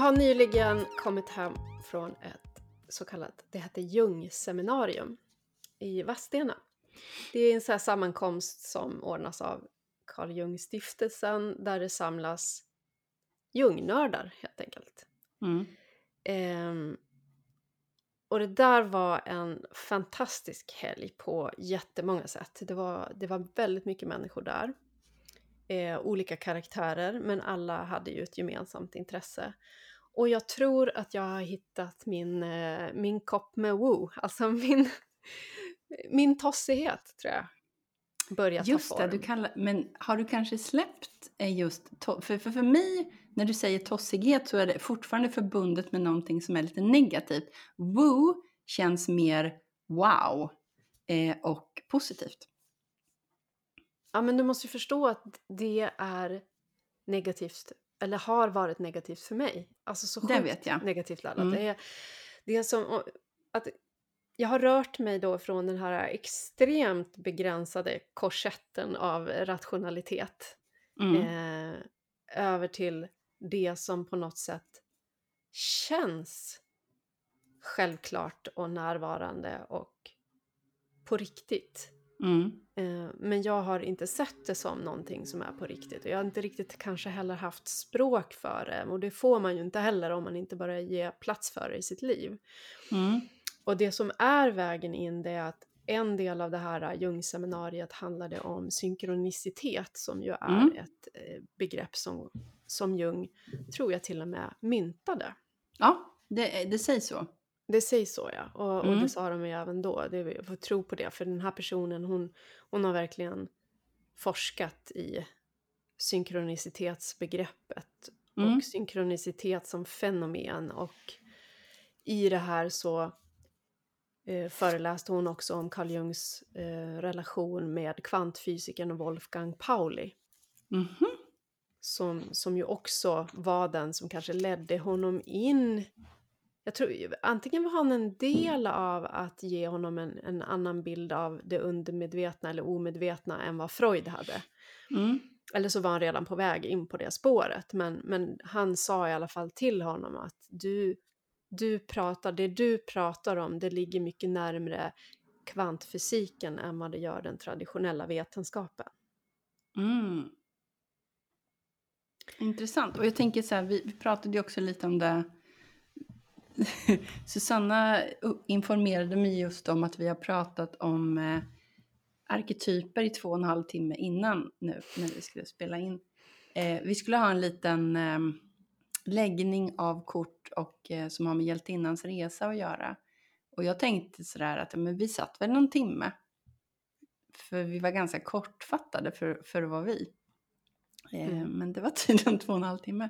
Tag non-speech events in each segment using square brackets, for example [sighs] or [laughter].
Jag har nyligen kommit hem från ett så kallat, det heter Jung-seminarium i Vadstena. Det är en här sammankomst som ordnas av Carl Jung-stiftelsen där det samlas Jungnördar helt enkelt. Mm. Ehm, och det där var en fantastisk helg på jättemånga sätt. Det var, det var väldigt mycket människor där. Eh, olika karaktärer, men alla hade ju ett gemensamt intresse. Och jag tror att jag har hittat min, eh, min kopp med woo, alltså min, [laughs] min tossighet tror jag. Börjar ta Just det, form. du kallar, men har du kanske släppt eh, just... to- För, för, för mig, när du säger tossighet så är det fortfarande förbundet med någonting som är lite negativt. Woo känns mer wow eh, och positivt. Ja, men du måste ju förstå att det är negativt, eller har varit negativt för mig. Alltså så Det vet jag. negativt laddat. Mm. Det, är, det är som att jag har rört mig då från den här extremt begränsade korsetten av rationalitet Mm. eh, över till det som på något sätt känns självklart och närvarande och på riktigt. Mm. Eh, Men jag har inte sett det som någonting som är på riktigt. Och jag har inte riktigt kanske heller haft språk för det. Och det får man ju inte heller om man inte börjar ge plats för det i sitt liv. Mm. Och det som är vägen in det är att en del av det här Jung-seminariet handlade om synkronicitet som ju är Mm. ett eh, begrepp som, som Jung, tror jag till och med, myntade. Ja, det, det sägs så. Det sägs så ja, och, och Mm. det sa de ju även då. Det, jag får tro på det, för den här personen hon, hon har verkligen forskat i synkronicitetsbegreppet Mm. och synkronicitet som fenomen och i det här så eh, föreläste hon också om Carl Jungs eh, relation med kvantfysikern Wolfgang Pauli Mhm. som, som ju också var den som kanske ledde honom in jag tror, antingen var han en del av att ge honom en, en annan bild av det undermedvetna eller omedvetna än vad Freud hade. Mm. Eller så var han redan på väg in på det spåret. Men, men han sa i alla fall till honom att du, du pratar, det du pratar om det ligger mycket närmre kvantfysiken än vad det gör den traditionella vetenskapen. Mm. Intressant. Och jag tänker så här, vi, vi pratade ju också lite om det. [laughs] Susanna informerade mig just om att vi har pratat om eh, arketyper i två och en halv timme innan nu när vi skulle spela in. Eh, vi skulle ha en liten eh, läggning av kort och, eh, som har med hjältinnans resa att göra. Och jag tänkte sådär att men vi satt väl någon timme. För vi var ganska kortfattade för, för att vara vi. Eh, Mm. Men det var [laughs] tydligen två och en halv timme.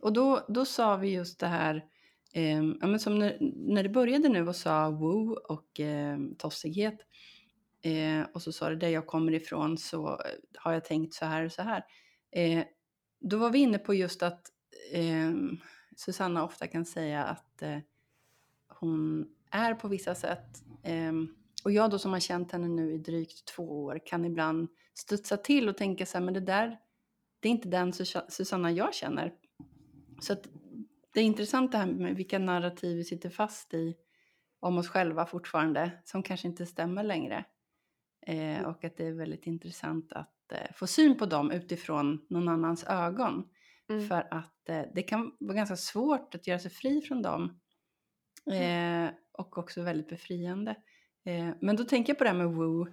Och då, då sa vi just det här, eh, ja, men som när, när det började nu och sa woo och eh, tossighet. Eh, och så sa det där jag kommer ifrån så eh, har jag tänkt så här och så här. Eh, då var vi inne på just att eh, Susanna ofta kan säga att eh, hon är på vissa sätt. Eh, och jag då som har känt henne nu i drygt två år kan ibland studsa till och tänka så här, men det där, det är inte den Susanna jag känner. Så att det är intressant det här med vilka narrativ vi sitter fast i om oss själva fortfarande, som kanske inte stämmer längre. Eh, och att det är väldigt intressant att eh, få syn på dem utifrån någon annans ögon. Mm. För att eh, det kan vara ganska svårt att göra sig fri från dem. Eh, och också väldigt befriande. Eh, men då tänker jag på det här med woo.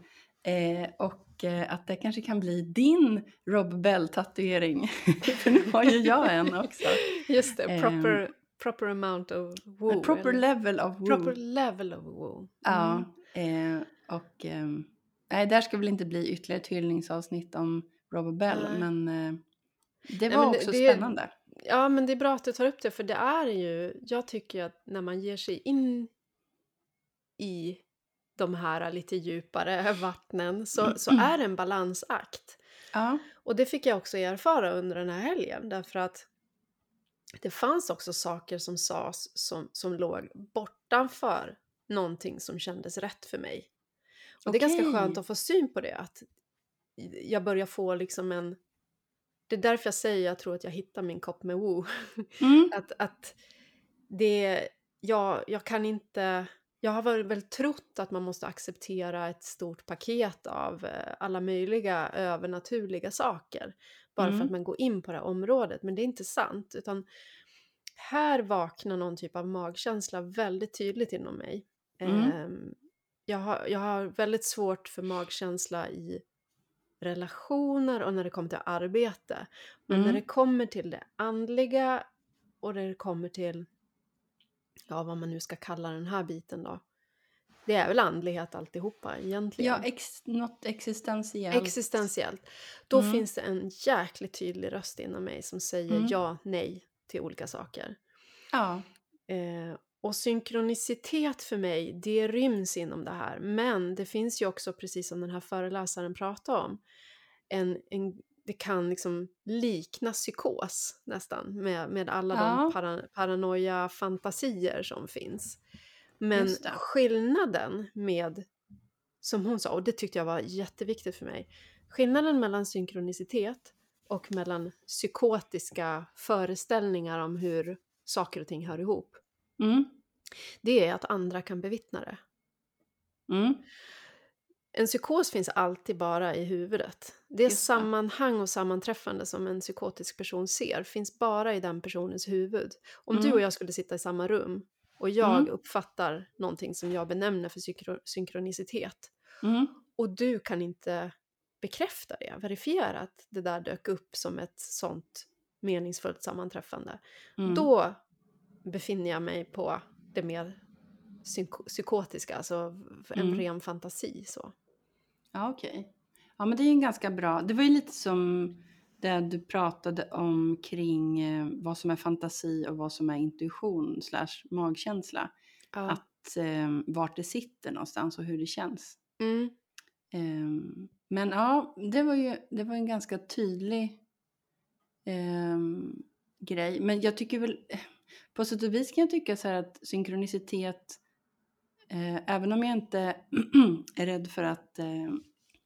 Eh, och att det kanske kan bli din Rob Bell-tatuering. [laughs] För nu har ju jag en också. Just det, proper, proper amount of woo. Proper eller- level of woo. proper level of woo. Ja, Mm. eh, och ehm, nej, där ska väl inte bli ytterligare ett hyllningsavsnitt om Robert Bell, Nej. men eh, det Nej, var men det- också det- spännande. Ja, men det är bra att du tar upp det, för det är ju, jag tycker att när man ger sig in i de här lite djupare [laughs] vattnen så, så är det en balansakt. Ja, Och det fick jag också erfara under den här helgen, därför att det fanns också saker som sades som, som låg bortanför någonting som kändes rätt för mig. Och det är ganska Okej. skönt att få syn på det, att jag börjar få liksom en, det är därför jag säger jag tror att jag hittar min kopp med woo. Mm. [laughs] att, att det, jag, jag kan inte, jag har väl, väl trott att man måste acceptera ett stort paket av eh, alla möjliga övernaturliga saker. Bara för att Mm. man går in på det här området. Men det är inte sant. Utan här vaknar någon typ av magkänsla väldigt tydligt inom mig. Mm. Ehm, jag, har, jag har väldigt svårt för magkänsla i relationer och när det kommer till arbete. Men när Mm. det kommer till det andliga och när det kommer till, ja vad man nu ska kalla den här biten då. Det är väl andlighet alltihopa egentligen. Ja, ex, något existentiellt. Existentiellt. Då Mm. finns det en jäkligt tydlig röst inom mig som säger Mm. ja, nej till olika saker. Ja. Eh, och synkronicitet för mig, det ryms inom det här. Men det finns ju också, precis som den här föreläsaren pratade om, en, en, det kan liksom likna psykos nästan med, med alla Ja. de para, paranoia fantasier som finns. Men skillnaden med, som hon sa, och det tyckte jag var jätteviktigt för mig, skillnaden mellan synkronicitet och mellan psykotiska föreställningar om hur saker och ting hör ihop, Mm. det är att andra kan bevittna det. Mm. En psykos finns alltid bara i huvudet. Det Just sammanhang och sammanträffande som en psykotisk person ser finns bara i den personens huvud. Om du Mm. och jag skulle sitta i samma rum och jag Mm. uppfattar någonting som jag benämner för synkro- synkronicitet Mm. och du kan inte bekräfta det, verifiera att det där dök upp som ett sånt meningsfullt sammanträffande, Mm. då befinner jag mig på det mer psykotiska, alltså en Mm. ren fantasi. Så. Ja, okej. Ja, men det är ju en ganska bra... Det var ju lite som det du pratade om kring eh, vad som är fantasi och vad som är intuition slash magkänsla. Ja. Att eh, vart det sitter någonstans och hur det känns. Mm. Ehm, men ja, det var ju det var en ganska tydlig ehm, grej. Men jag tycker väl, på sätt och vis kan jag tycka så här att synkronicitet, eh, även om jag inte [clears throat] är rädd för att eh,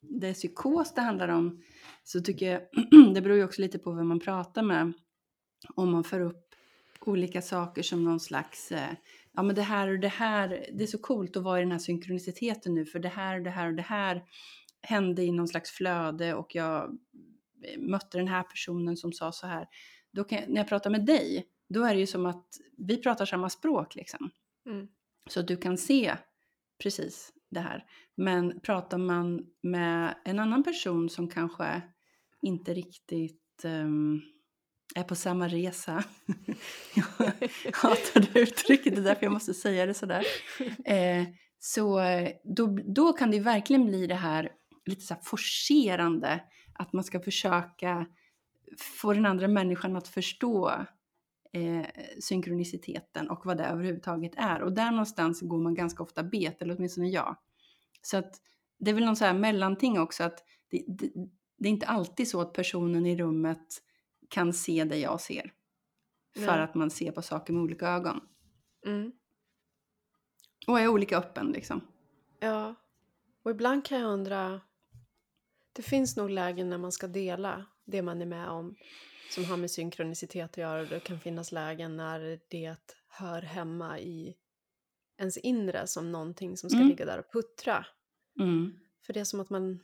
det är psykos det handlar om, så tycker jag, [clears throat] det beror ju också lite på vem man pratar med, om man för upp olika saker som någon slags, eh, ja men det här och det här, det är så coolt att vara i den här synkroniciteten nu, för det här och det här och det här hände i någon slags flöde och jag mötte den här personen som sa så här. Då kan jag, när jag pratar med dig, då är det ju som att vi pratar samma språk liksom. Mm. Så att du kan se precis det här. Men pratar man med en annan person som kanske inte riktigt um, är på samma resa. [laughs] jag hatar det uttrycket, det är därför jag måste säga det sådär. Eh, så då, då kan det verkligen bli det här lite så här forcerande, att man ska försöka få den andra människan att förstå eh, synkroniciteten och vad det överhuvudtaget är. Och där någonstans går man ganska ofta bet, eller åtminstone jag. Så att det är väl någon så här mellanting också, att det, det, det är inte alltid så att personen i rummet kan se det jag ser. För Nej. att man ser på saker med olika ögon. Mm. Och är olika öppen liksom. Ja, och ibland kan jag undra, det finns nog lägen när man ska dela det man är med om som har med synkronicitet att göra. Det kan finnas lägen när det hör hemma i ens inre som någonting som ska Mm. ligga där och puttra. Mm. För det är som att man...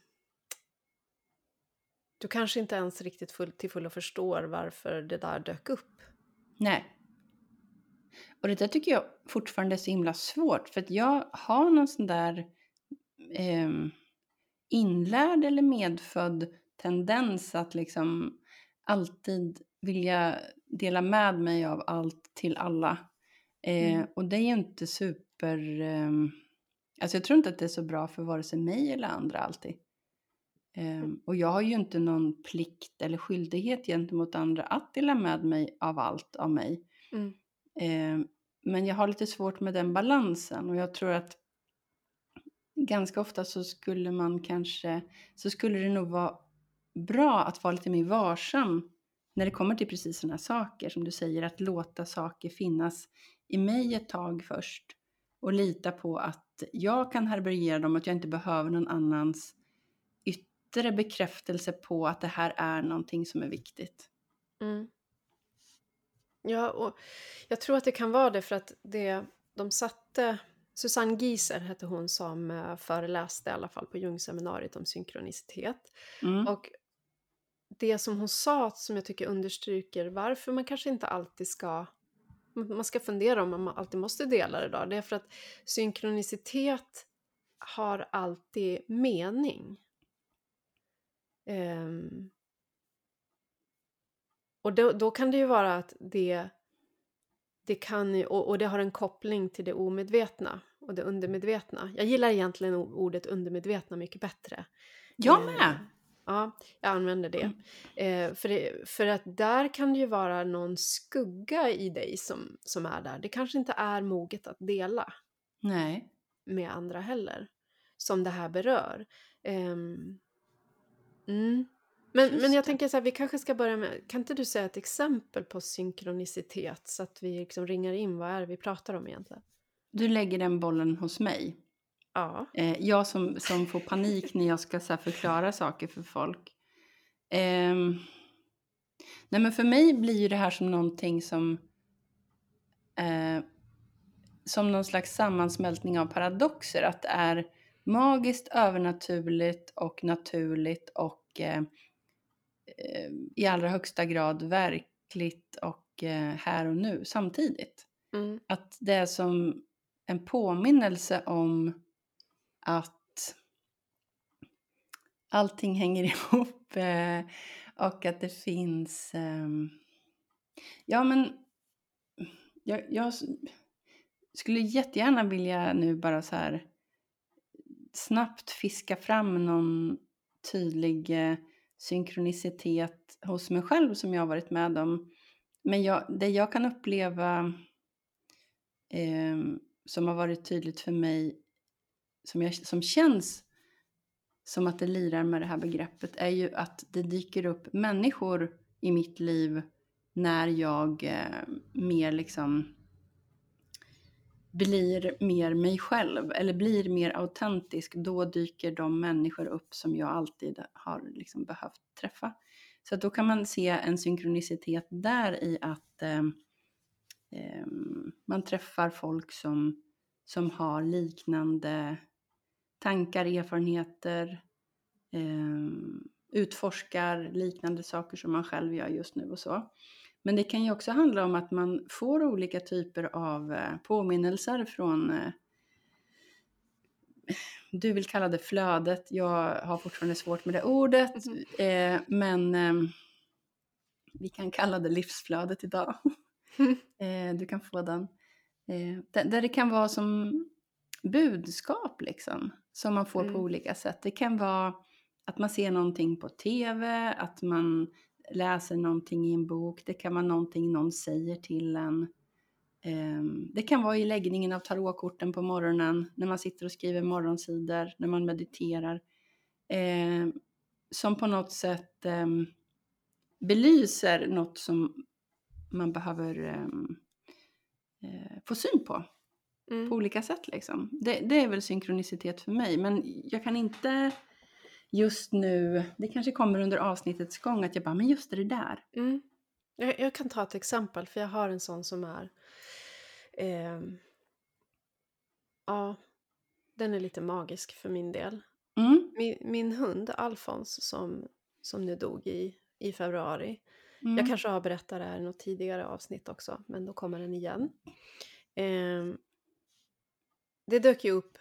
Du kanske inte ens riktigt full, till fullo förstår varför det där dök upp. Nej. Och det där tycker jag fortfarande är så himla svårt. För att jag har någon sån där ehm, inlärd eller medfödd tendens att liksom alltid vilja dela med mig av allt till alla. Eh, Mm. Och det är ju inte super... ehm, alltså jag tror inte att det är så bra för vare sig mig eller andra alltid. Ehm, och jag har ju inte någon plikt eller skyldighet gentemot andra att dela med mig av allt av mig. Mm. Eh, men jag har lite svårt med den balansen och jag tror att ganska ofta så skulle man kanske, så skulle det nog vara bra att vara lite mer varsam när det kommer till precis sådana saker som du säger, att låta saker finnas i mig ett tag först och lita på att jag kan härbärgera dem, att jag inte behöver någon annans yttre bekräftelse på att det här är någonting som är viktigt. Mm. Ja, och jag tror att det kan vara det för att det, de satte... Susanne Gieser hette hon som eh, föreläste i alla fall på Jungseminariet om synkronicitet. Mm. Och det som hon sa som jag tycker understryker varför man kanske inte alltid ska man ska fundera om man alltid måste dela det då. Det är för att synkronicitet har alltid mening. Um, och då, då, kan det ju vara att det, det kan och, och, det har en koppling till det omedvetna och det undermedvetna. Jag gillar egentligen ordet undermedvetna mycket bättre. Jag med! Ja, jag använder det. Mm. Uh, för det. För att där kan det ju vara någon skugga i dig som, som är där. Det kanske inte är moget att dela. Nej. Med andra heller. Som det här berör. Um, mm. Men, men jag tänker så här, vi kanske ska börja med, kan inte du säga ett exempel på synkronicitet så att vi liksom ringar in vad är det vi pratar om egentligen? Du lägger den bollen hos mig. Ja. Eh, jag som, som får panik när jag ska så förklara saker för folk. Eh, nej men för mig blir ju det här som någonting som eh, som någon slags sammansmältning av paradoxer. Att det är magiskt, övernaturligt och naturligt och eh, Eh, i allra högsta grad verkligt och eh, här och nu samtidigt. Mm. Att det är som en påminnelse om att allting hänger [laughs] ihop eh, och att det finns... Ehm, ja, men jag, jag skulle jättegärna vilja nu bara så här snabbt fiska fram någon tydlig eh, synkronicitet hos mig själv som jag har varit med om. Men jag, det jag kan uppleva eh, som har varit tydligt för mig, som, jag, som känns som att det lirar med det här begreppet, är ju att det dyker upp människor i mitt liv när jag eh, mer liksom blir mer mig själv eller blir mer autentisk, då dyker de människor upp som jag alltid har liksom behövt träffa. Så då kan man se en synkronicitet där i att eh, eh, man träffar folk som, som har liknande tankar, erfarenheter, eh, utforskar liknande saker som man själv gör just nu och så. Men det kan ju också handla om att man får olika typer av eh, påminnelser från eh, du vill kalla det flödet, jag har fortfarande svårt med det ordet, mm. men vi kan kalla det livsflödet idag. [laughs] du kan få den. Där det kan vara som budskap liksom, som man får mm. på olika sätt. Det kan vara att man ser någonting på TV, att man läser någonting i en bok, det kan vara någonting någon säger till en. Ehm, det kan vara i läggningen av tarotkorten på morgonen, när man sitter och skriver morgonsidor, när man mediterar. Ehm, som på något sätt ehm, belyser något som man behöver eh, få syn på. Mm. På olika sätt liksom. Det, det är väl synkronicitet för mig, men jag kan inte just nu, det kanske kommer under avsnittets gång, att jag bara, men just det där. Mm. Jag, jag, kan ta ett exempel, för jag har en sån som är... Eh, ja, den är lite magisk för min del. Mm. Min, min, hund Alfons som, som nu dog i, i februari. Mm. Jag kanske har berättat det här i något tidigare avsnitt också, men då kommer den igen. Eh, det dök ju upp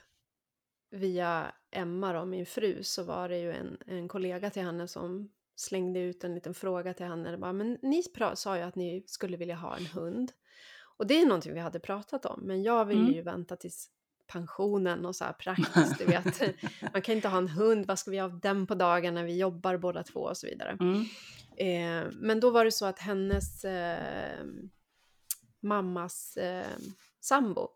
via Emma, då, min fru, så var det ju en, en kollega till henne som slängde ut en liten fråga till henne. Bara, men ni sa ju att ni skulle vilja ha en hund. Och det är någonting vi hade pratat om, men jag ville mm. ju vänta tills pensionen och så här praktiskt, du vet. [laughs] [laughs] Man kan inte ha en hund, vad ska vi ha av den på dagen när vi jobbar båda två och så vidare. Mm. Eh, men då var det så att hennes eh, mammas eh, sambo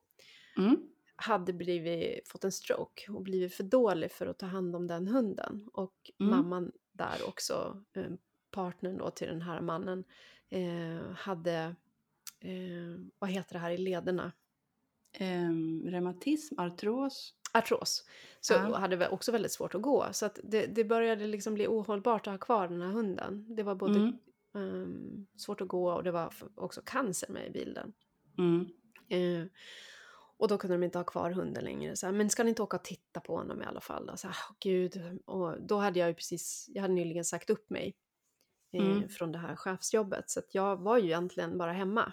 mm hade blivit, fått en stroke och blivit för dålig för att ta hand om den hunden. Och mm. mamman där också, eh, partnern då till den här mannen, eh, hade, eh, vad heter det här i lederna? Um, reumatism, artros? artros. Så Ja. hade också väldigt svårt att gå. Så att det, det började liksom bli ohållbart att ha kvar den här hunden. Det var både Mm. ehm, svårt att gå och det var också cancer med i bilden. Mm. Eh, och då kunde de inte ha kvar hunden längre. Så här, men ska ni inte åka och titta på honom i alla fall? Då? Så här, "Åh, gud. Och då hade jag ju precis, jag hade nyligen sagt upp mig eh, Mm. från det här chefsjobbet. Så jag var ju egentligen bara hemma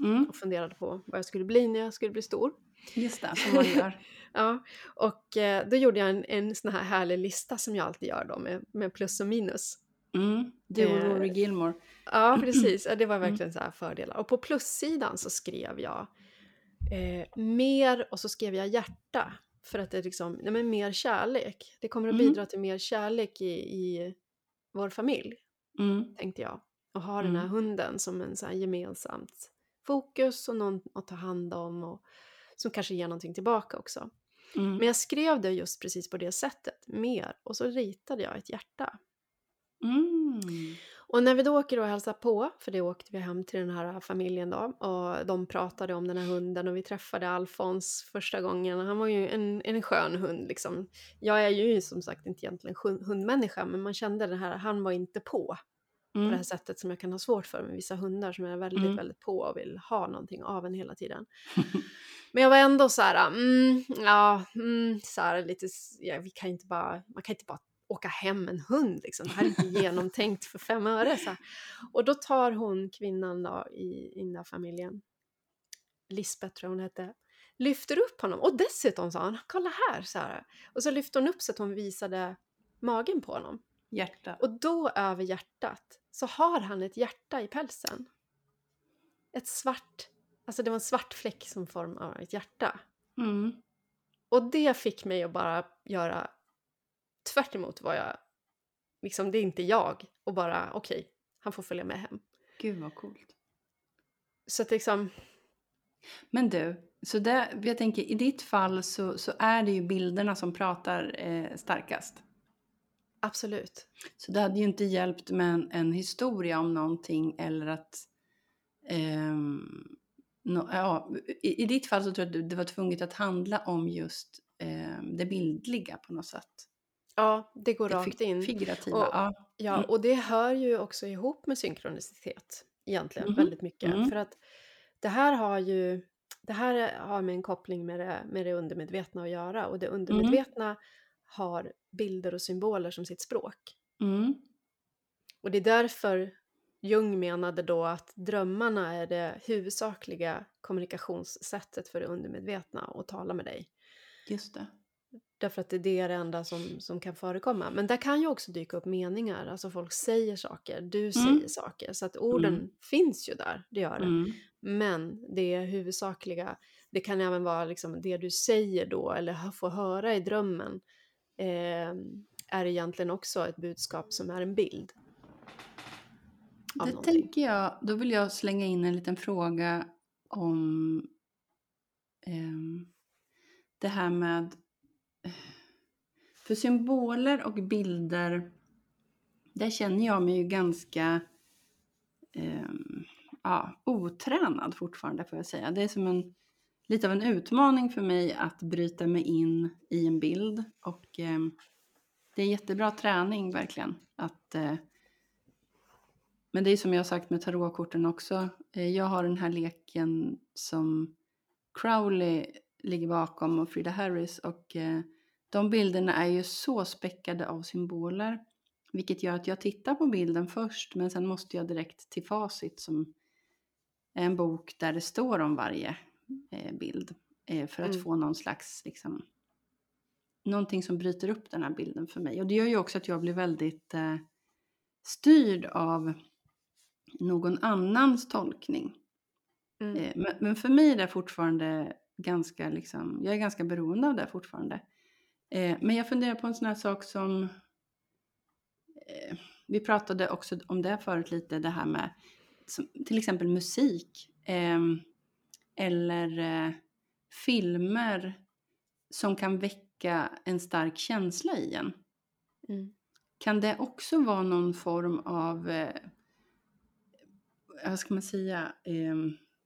Mm. och funderade på vad jag skulle bli när jag skulle bli stor. Just det, som [laughs] man gör. Ja, och eh, då gjorde jag en, en sån här härlig lista som jag alltid gör då med, med plus och minus. Mm. Du och Eh, Rory Gilmore. Ja, precis. [clears throat] Det var Mm. verkligen så här fördelar. Och på plussidan så skrev jag eh, mer och så skrev jag hjärta. För att det är liksom, nej men mer kärlek. Det kommer att Mm. bidra till mer kärlek i, i vår familj, Mm. tänkte jag. Och ha den här Mm. hunden som en så gemensamt fokus och någon att ta hand om och som kanske ger någonting tillbaka också. Mm. Men jag skrev det just precis på det sättet, mer. Och så ritade jag ett hjärta. Mm. Och när vi då åker och hälsar på, för det åkte vi hem till den här familjen då, och de pratade om den här hunden och vi träffade Alfons första gången. Han var ju en, en skön hund liksom. Jag är ju som sagt inte egentligen hund- hundmänniska, men man kände det här, han var inte på på det Mm. här sättet som jag kan ha svårt för med vissa hundar som är väldigt, Mm. väldigt på och vill ha någonting av en hela tiden. [laughs] Men jag var ändå så här, mm, ja, mm, så här lite, ja, vi kan inte bara, man kan inte bara åka hem en hund liksom. Det här är inte [laughs] genomtänkt för fem öre. Så. Och då tar hon, kvinnan då i, i den där familjen, Lisbeth tror jag hon hette, lyfter upp honom. Och dessutom sa han, kolla här, så här. Och så lyfte hon upp så att hon visade magen på honom. Hjärta. Och då över hjärtat så har han ett hjärta i pälsen. Ett svart, alltså det var en svart fläck som form av ett hjärta. Mm. Och det fick mig att bara göra tvärt emot vad jag, liksom det är inte jag. Och bara okej, han får följa med hem. Gud vad coolt. Så att liksom, Men du, så där, jag tänker i ditt fall så, så är det ju bilderna som pratar eh, starkast. absolut. Så det hade ju inte hjälpt med en, en historia om någonting eller att... ehm, nå- ja, i, I ditt fall så tror jag att det var tvunget att handla om just ehm, det bildliga på något sätt. Ja, det går Det rakt in. figurativa. Och- ja. Ja, Mm. och det hör ju också ihop med synkronicitet egentligen Mhm, väldigt mycket. mm. För att det här har ju det här har med en koppling med det, med det undermedvetna att göra och det undermedvetna har bilder och symboler som sitt språk. Mm. Och det är därför Jung menade då att drömmarna är det huvudsakliga kommunikationssättet för det undermedvetna att tala med dig. Just det. Därför att det är det enda som, som kan förekomma. Men där kan ju också dyka upp meningar, alltså folk säger saker, du säger saker. Så att orden Mm. finns ju där, det gör det. Mm. Men det huvudsakliga, det kan även vara liksom det du säger då eller får höra i drömmen eh, är egentligen också ett budskap som är en bild. Det någonting. tänker jag, då vill jag slänga in en liten fråga om ehm, det här med... För symboler och bilder, där känner jag mig ju ganska eh, ja, otränad fortfarande får jag säga. Det är som en, lite av en utmaning för mig att bryta mig in i en bild och eh, det är jättebra träning verkligen. Att eh, men det är som jag har sagt med tarotkorten också. Eh, Jag har den här leken som Crowley ligger bakom och Frida Harris och eh, de bilderna är ju så späckade av symboler. Vilket gör att jag tittar på bilden först men sen måste jag direkt till facit som är en bok där det står om varje eh, bild. eh, För att Mm. få någon slags liksom någonting som bryter upp den här bilden för mig. Och det gör ju också att jag blir väldigt eh, styrd av någon annans tolkning. Mm. Eh, men, men för mig är det fortfarande ganska, liksom, jag är ganska beroende av det fortfarande. Eh, men jag funderar på en sån här sak som, eh, vi pratade också om det förut lite, det här med som, till exempel musik. Eh, eller filmer som kan väcka en stark känsla i en. Mm. Kan det också vara någon form av, eh, vad ska man säga, eh,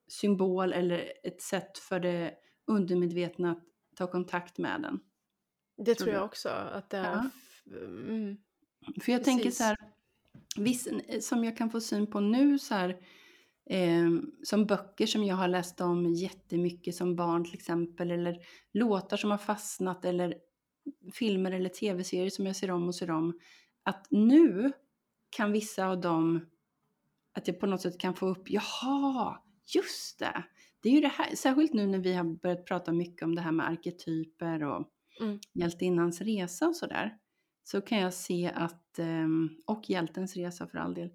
symbol eller ett sätt för det undermedvetna att ta kontakt med den? Det tror jag också att det är. Ja. Mm. För jag tänker Precis. så här, viss, som jag kan få syn på nu så här, eh, som böcker som jag har läst om jättemycket som barn till exempel, eller låtar som har fastnat, eller filmer eller tv-serier som jag ser om och ser om, att nu kan vissa av dem, att jag på något sätt kan få upp, jaha, just det, det är ju det här, särskilt nu när vi har börjat prata mycket om det här med arketyper och Mm. hjältinnans resa och sådär, så kan jag se att, ehm, och hjältens resa för all del,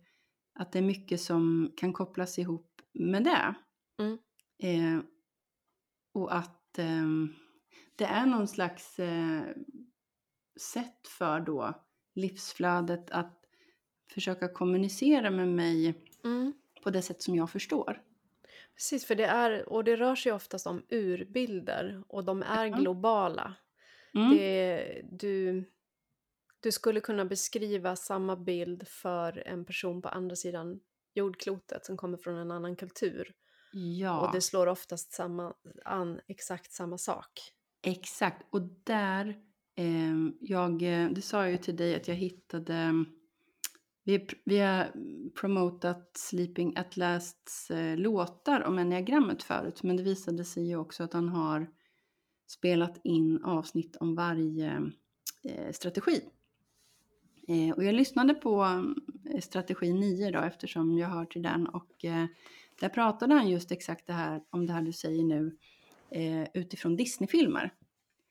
att det är mycket som kan kopplas ihop med det. Mm. Eh, och att ehm, det är någon slags eh, sätt för då livsflödet att försöka kommunicera med mig Mm. på det sätt som jag förstår. Precis, för det är, och det rör sig oftast om urbilder och de är Ja. globala. Mm. Det, du, du skulle kunna beskriva samma bild för en person på andra sidan jordklotet som kommer från en annan kultur. Ja. Och det slår oftast samma, an exakt samma sak. Exakt, och där, eh, jag, det sa jag ju till dig att jag hittade, vi, vi har promotat Sleeping at Lasts eh, låtar om enneagrammet förut, men det visade sig ju också att han har spelat in avsnitt om varje eh, strategi. Eh, och jag lyssnade på eh, strategi 9 då eftersom jag hör till den och där pratade han just exakt det här om det här du säger nu utifrån Disneyfilmer.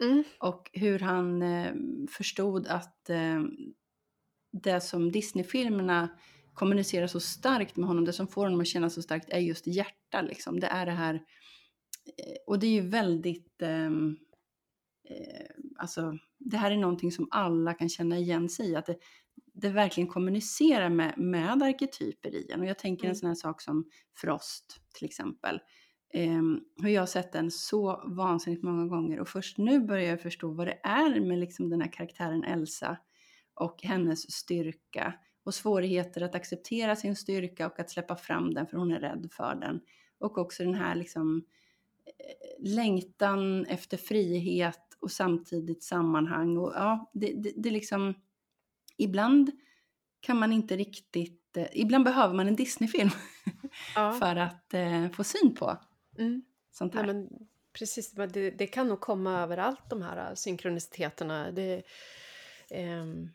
Mm. Och hur han förstod att det som Disneyfilmerna kommunicerar så starkt med honom, det som får honom att känna så starkt är just hjärta liksom. Det är det här, och det är ju väldigt, ehm, eh, alltså det här är någonting som alla kan känna igen sig i, att det, det verkligen kommunicerar med, med arketyper i en. Och jag tänker en Mm. sån här sak som Frost till exempel. Um, hur jag har sett den så vansinnigt många gånger och först nu börjar jag förstå vad det är med liksom den här karaktären Elsa och hennes styrka och svårigheter att acceptera sin styrka och att släppa fram den för hon är rädd för den. Och också den här liksom eh, längtan efter frihet och samtidigt sammanhang och ja, det, det, det liksom ibland kan man inte riktigt, eh, ibland behöver man en Disneyfilm Ja. [laughs] för att eh, få syn på Mm. sånt här. men precis, men det, det kan nog komma överallt de här äh, synkroniciteterna. Det, ehm,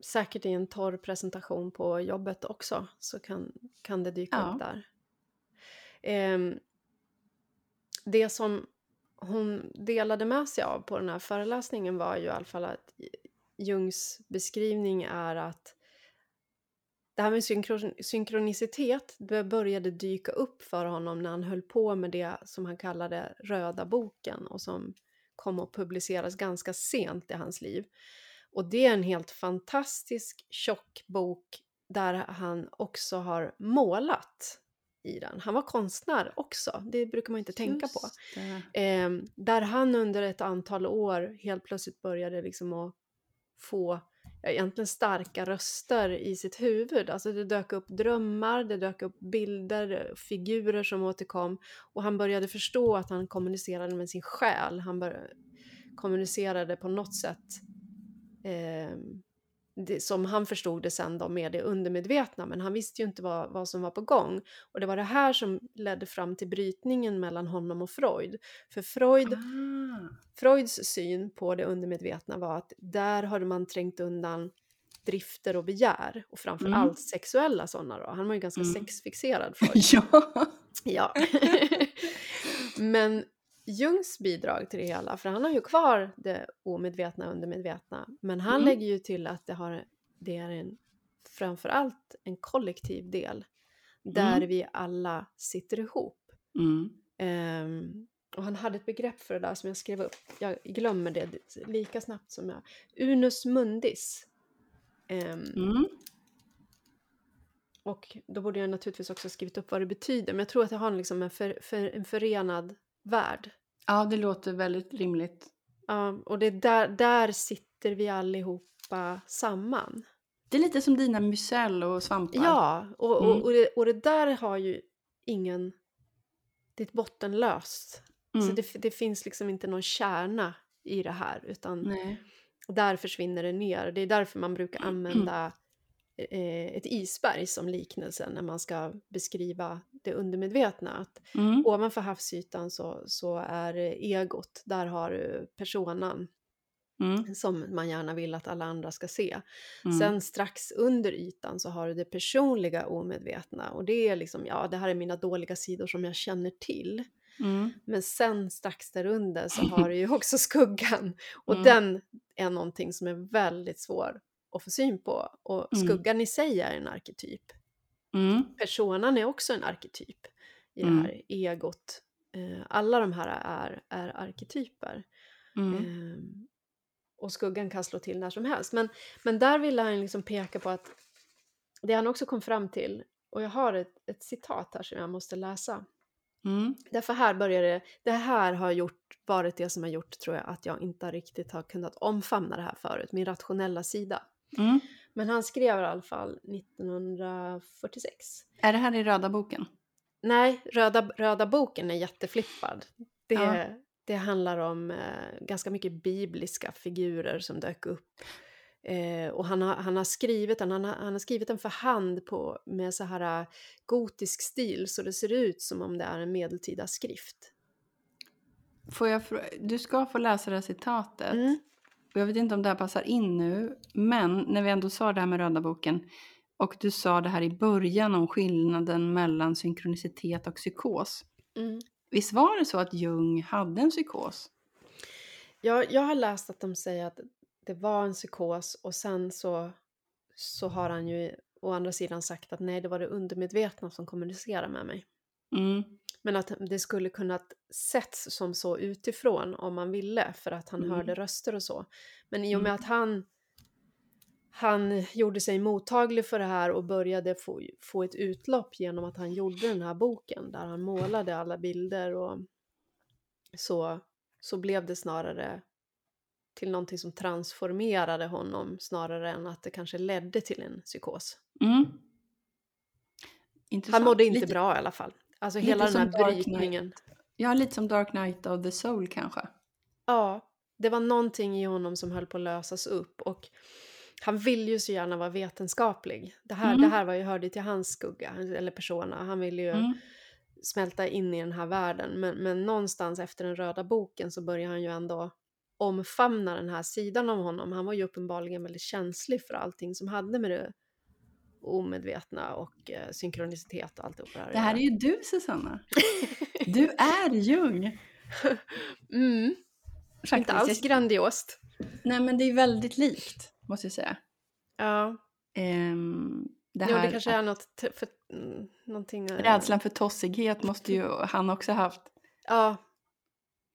säkert i en torr presentation på jobbet också så kan, kan det dyka Ja. upp där. Det som hon delade med sig av på den här föreläsningen var ju i alla fall att Jungs beskrivning är att det här med synkron synkronicitet det började dyka upp för honom när han höll på med det som han kallade röda boken och som kom att publiceras ganska sent i hans liv. Och det är en helt fantastisk tjock bok där han också har målat i den. Han var konstnär också, det brukar man inte tänka på. Just. Eh, där han under ett antal år helt plötsligt började liksom att få ja, egentligen starka röster i sitt huvud. Alltså det dök upp drömmar, det dök upp bilder, figurer som återkom och han började förstå att han kommunicerade med sin själ. Han bör, kommunicerade på något sätt eh, det, som han förstod det sen då med det undermedvetna men han visste ju inte vad, vad som var på gång. Och det var det här som ledde fram till brytningen mellan honom och Freud. För Freud Ah, Freuds syn på det undermedvetna var att där hade man trängt undan drifter och begär och framför Mm. allt sexuella sådana då. Han var ju ganska Mm. sexfixerad Freud. [laughs] ja. ja. [laughs] Men Jungs bidrag till det hela, för han har ju kvar det omedvetna och undermedvetna, men han Mm. lägger ju till att det, har, det är en, framför allt en kollektiv del där Mm. vi alla sitter ihop. Mm. Ehm, och han hade ett begrepp för det där som jag skrev upp. Jag glömmer det lika snabbt som jag... Unus mundis. Mm. Och då borde jag naturligtvis också skrivit upp vad det betyder. Men jag tror att det har liksom en, för, för, en förenad värld. Ja, det låter väldigt rimligt. Ja, och det är där, där sitter vi allihopa samman. Det är lite som dina mycel och svampar. Ja, och, Mm. och, det, och det där har ju ingen... Det är ett bottenlöst. Mm. Så det, det finns liksom inte någon kärna i det här utan Nej. där försvinner det ner. Det är därför man brukar använda eh, ett isberg som liknelse när man ska beskriva det undermedvetna. Att Mm. ovanför havsytan så, så är egot, där har du personan Mm. som man gärna vill att alla andra ska se. Mm. Sen strax under ytan så har du det personliga omedvetna och det är liksom, ja det här är mina dåliga sidor som jag känner till. Mm. Men sen strax därunder så [laughs] har du ju också skuggan och Mm. den är någonting som är väldigt svår att få syn på och Mm. skuggan i sig är en arketyp. Mm. Personan är också en arketyp i Mm. det här egot. Eh, Alla de här är, är arketyper. Mm. Ehm, och skuggan kan slå till när som helst. Men, men där vill han liksom peka på att det han också kom fram till, och jag har ett, ett citat här som jag måste läsa. Mm. Därför här börjar det, det här har gjort, varit det som har gjort tror jag att jag inte riktigt har kunnat omfamna det här förut, min rationella sida. Mm. Men han skrev i alla fall 1946. Är det här i röda boken? Nej, röda, röda boken är jätteflippad. Det, Ja. det handlar om eh, ganska mycket bibliska figurer som dök upp. Eh, och han har, han har skrivit den, han har, han har skrivit den för hand på, med så här eh, gotisk stil så det ser ut som om det är en medeltida skrift. Får jag du ska få läsa det här citatet. Mm. Jag vet inte om det här passar in nu, men när vi ändå sa det här med röda boken och du sa det här i början om skillnaden mellan synkronicitet och psykos. Mm. Visst var det så att Jung hade en psykos? Jag, jag har läst att de säger att det var en psykos och sen så, så har han ju å andra sidan sagt att nej, det var det undermedvetna som kommunicerade med mig. Mm. Men att det skulle kunnat setts som så utifrån om man ville för att han Mm. hörde röster och så. Men i och med Mm. att han, han gjorde sig mottaglig för det här och började få, få ett utlopp genom att han gjorde den här boken där han målade alla bilder och så, så blev det snarare till någonting som transformerade honom snarare än att det kanske ledde till en psykos. Mm. Han mådde inte lite, bra i alla fall. Alltså lite hela den här brytningen. Ja, lite som Dark Knight of the Soul kanske. Ja, det var någonting i honom som höll på att lösas upp och han vill ju så gärna vara vetenskaplig. Det här, Mm. det här var ju, hörde till hans skugga, eller persona. Han ville ju Mm. smälta in i den här världen. Men, men någonstans efter den röda boken så börjar han ju ändå omfamna den här sidan av honom. Han var ju uppenbarligen väldigt känslig för allting som hade med det omedvetna och eh, synkronicitet och alltihopa Det här är ju du Susanna. Du är Jung. [laughs] mm, Faktiskt. inte alls grandiost. Nej men det är väldigt likt måste jag säga. Ja, Ehm, det jo, här, det kanske är något för, mm, någonting... eh, Rädslan för tossighet måste ju han också haft. Ja.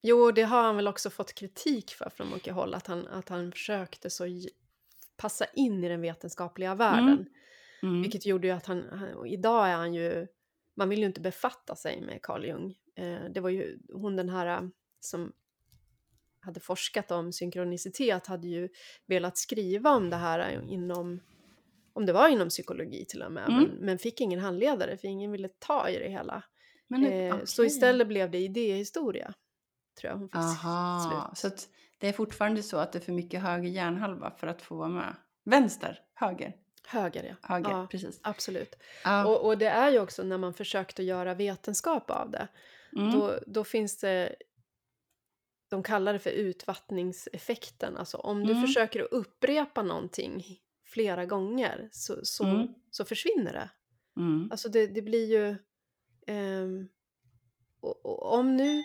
Jo, det har han väl också fått kritik för från mycket håll, att han, att han försökte så passa in i den vetenskapliga världen. Mm. Vilket gjorde ju att han, han, idag är han ju, man vill ju inte befatta sig med Carl Jung. Eh, det var ju hon den här eh, som hade forskat om synkronicitet hade ju velat skriva om det här eh, inom, om det var inom psykologi till och med, Mm. men, men fick ingen handledare för ingen ville ta i det hela. Men, Eh, Så okej. istället blev det idéhistoria. Tror jag hon fick Aha, slut. så det är fortfarande så att det är för mycket höger hjärnhalva för att få vara med. Vänster, höger, Höger ja. höger, Ja, precis. absolut. Ja, Och, och det är ju också när man försökte göra vetenskap av det. mm, Då, då finns det, de kallar det för utvattningseffekten. Alltså om du Mm. försöker att upprepa någonting flera gånger så, så, Mm. så försvinner det. mm, Alltså det, det blir ju... ehm, och, och om nu...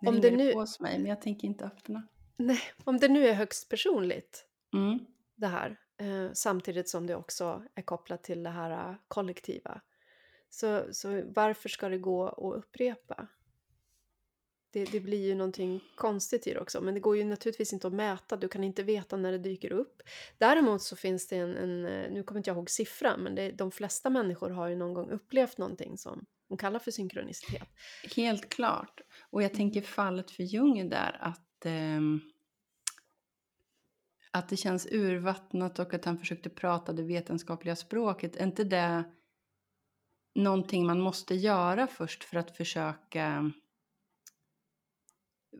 det om det nu- på hos mig men jag tänker inte öppna. Nej, om det nu är högst personligt Mm, det här eh, samtidigt som det också är kopplat till det här eh, kollektiva. Så, så varför ska det gå att upprepa? Det, det blir ju någonting konstigt i det också, men det går ju naturligtvis inte att mäta. Du kan inte veta när det dyker upp. Däremot så finns det en, en eh, nu kommer inte jag ihåg siffran, men det, de flesta människor har ju någon gång upplevt någonting som de kallar för synkronicitet. helt klart. Och jag tänker fallet för Jung är där att, ehm, att det känns urvattnat och att han försökte prata det vetenskapliga språket. Är inte det någonting man måste göra först för att försöka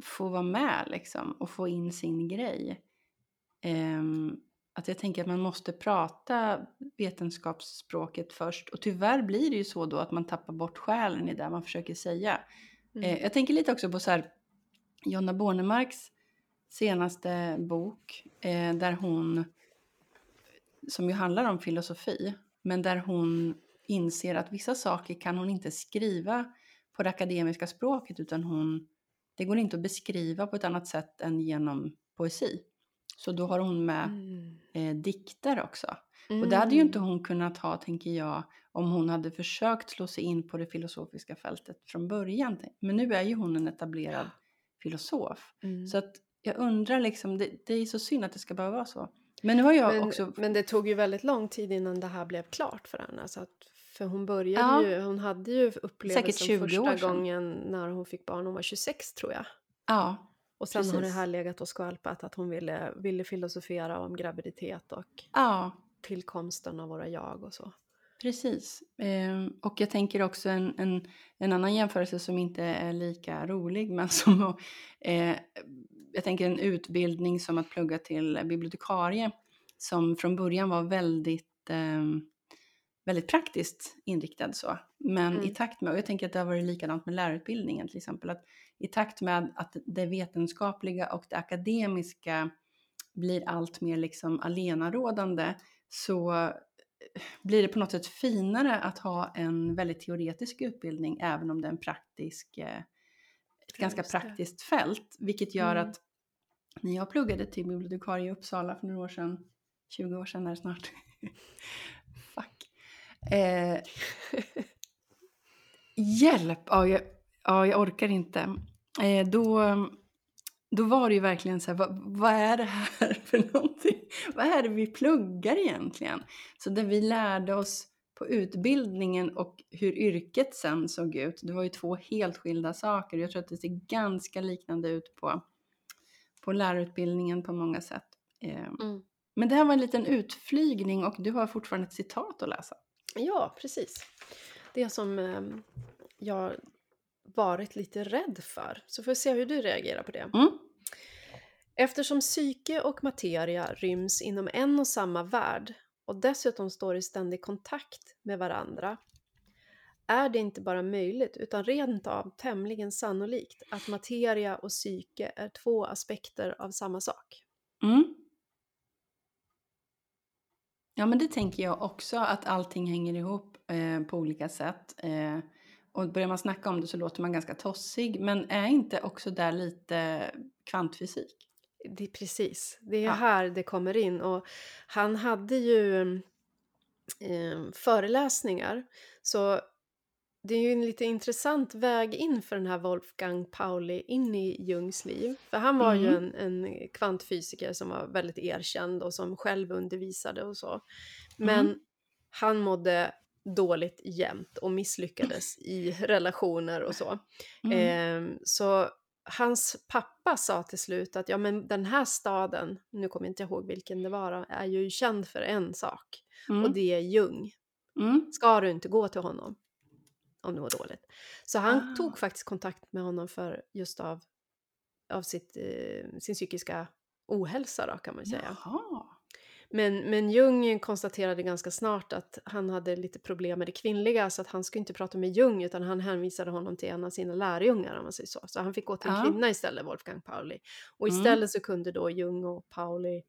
få vara med liksom och få in sin grej. Ehm, att jag tänker att man måste prata vetenskapsspråket först och tyvärr blir det ju så då att man tappar bort själen i det man försöker säga. Mm. Eh, jag tänker lite också på så här, Jonna Bornemarks senaste bok eh, där hon, som ju handlar om filosofi, men där hon inser att vissa saker kan hon inte skriva på det akademiska språket utan hon, det går inte att beskriva på ett annat sätt än genom poesi. Så då har hon med Mm. eh, dikter också. Och det hade ju inte hon kunnat ha, tänker jag, om hon hade försökt slå sig in på det filosofiska fältet från början. Men nu är ju hon en etablerad filosof. Mm. Så att jag undrar liksom, det, det är så synd att det ska behöva vara så. Men nu har jag men, också... men det tog ju väldigt lång tid innan det här blev klart för henne. Så att, för hon började Ja. ju, hon hade ju upplevelsen 20 år första gången när hon fick barn, hon var 26 tror jag. Ja, Och sen har det Precis. här legat och skvalpat att hon ville, ville filosofera om graviditet och ja, tillkomsten av våra jag och så. Precis. Ehm, och jag tänker också en, en, en annan jämförelse som inte är lika rolig, men [laughs] som... Eh, jag tänker en utbildning som att plugga till bibliotekarie, som från början var väldigt... ehm, väldigt praktiskt inriktad så. Men Mm. i takt med, och jag tänker att det har varit likadant med lärarutbildningen till exempel, att i takt med att det vetenskapliga och det akademiska blir allt mer liksom allenarådande så blir det på något sätt finare att ha en väldigt teoretisk utbildning även om det är en praktisk, eh, ett ganska det. praktiskt fält. Vilket gör Mm. att när jag pluggade till bibliotekarie i Uppsala för några år sedan, 20 år sedan är det snart, [laughs] fuck. Eh, [laughs] hjälp! Ja jag, ja, jag orkar inte. Eh, då, då var det ju verkligen så här, vad, vad är det här [laughs] för någonting? Vad är det vi pluggar egentligen? Så det vi lärde oss på utbildningen och hur yrket sen såg ut, det var ju två helt skilda saker. Jag tror att det ser ganska liknande ut på, på lärarutbildningen på många sätt. Eh, Mm. men det här var en liten utflygning och du har fortfarande ett citat att läsa. Ja, precis. Det som eh, jag varit lite rädd för. Så får vi se hur du reagerar på det. Mm. Eftersom psyke och materia ryms inom en och samma värld och dessutom står i ständig kontakt med varandra är det inte bara möjligt utan rent av tämligen sannolikt att materia och psyke är två aspekter av samma sak. Mm. Ja, men det tänker jag också, att allting hänger ihop eh, på olika sätt. Eh, och börjar man snacka om det så låter man ganska tossig, men är inte också där lite kvantfysik? Det är precis, det är Ja. här det kommer in. Och han hade ju eh, föreläsningar, så det är ju en lite intressant väg in för den här Wolfgang Pauli in i Jungs liv. För han var ju Mm. en, en kvantfysiker som var väldigt erkänd och som själv undervisade och så. Men Mm. han mådde dåligt jämt och misslyckades i relationer och så. Mm. Ehm, så hans pappa sa till slut att ja men den här staden, nu kommer jag inte ihåg vilken det var, är ju känd för en sak och Mm. det är Jung. Mm. Ska du inte gå till honom om det var dåligt? Så han Ah. tog faktiskt kontakt med honom för just av, av sitt, eh, sin psykiska ohälsa då kan man säga. Jaha. Men, men Jung konstaterade ganska snart att han hade lite problem med det kvinnliga så att han skulle inte prata med Jung utan han hänvisade honom till en av sina lärjungar om man säger så. Så han fick gå till en Ja. kvinna istället, Wolfgang Pauli. Och Mm. istället så kunde då Jung och Pauli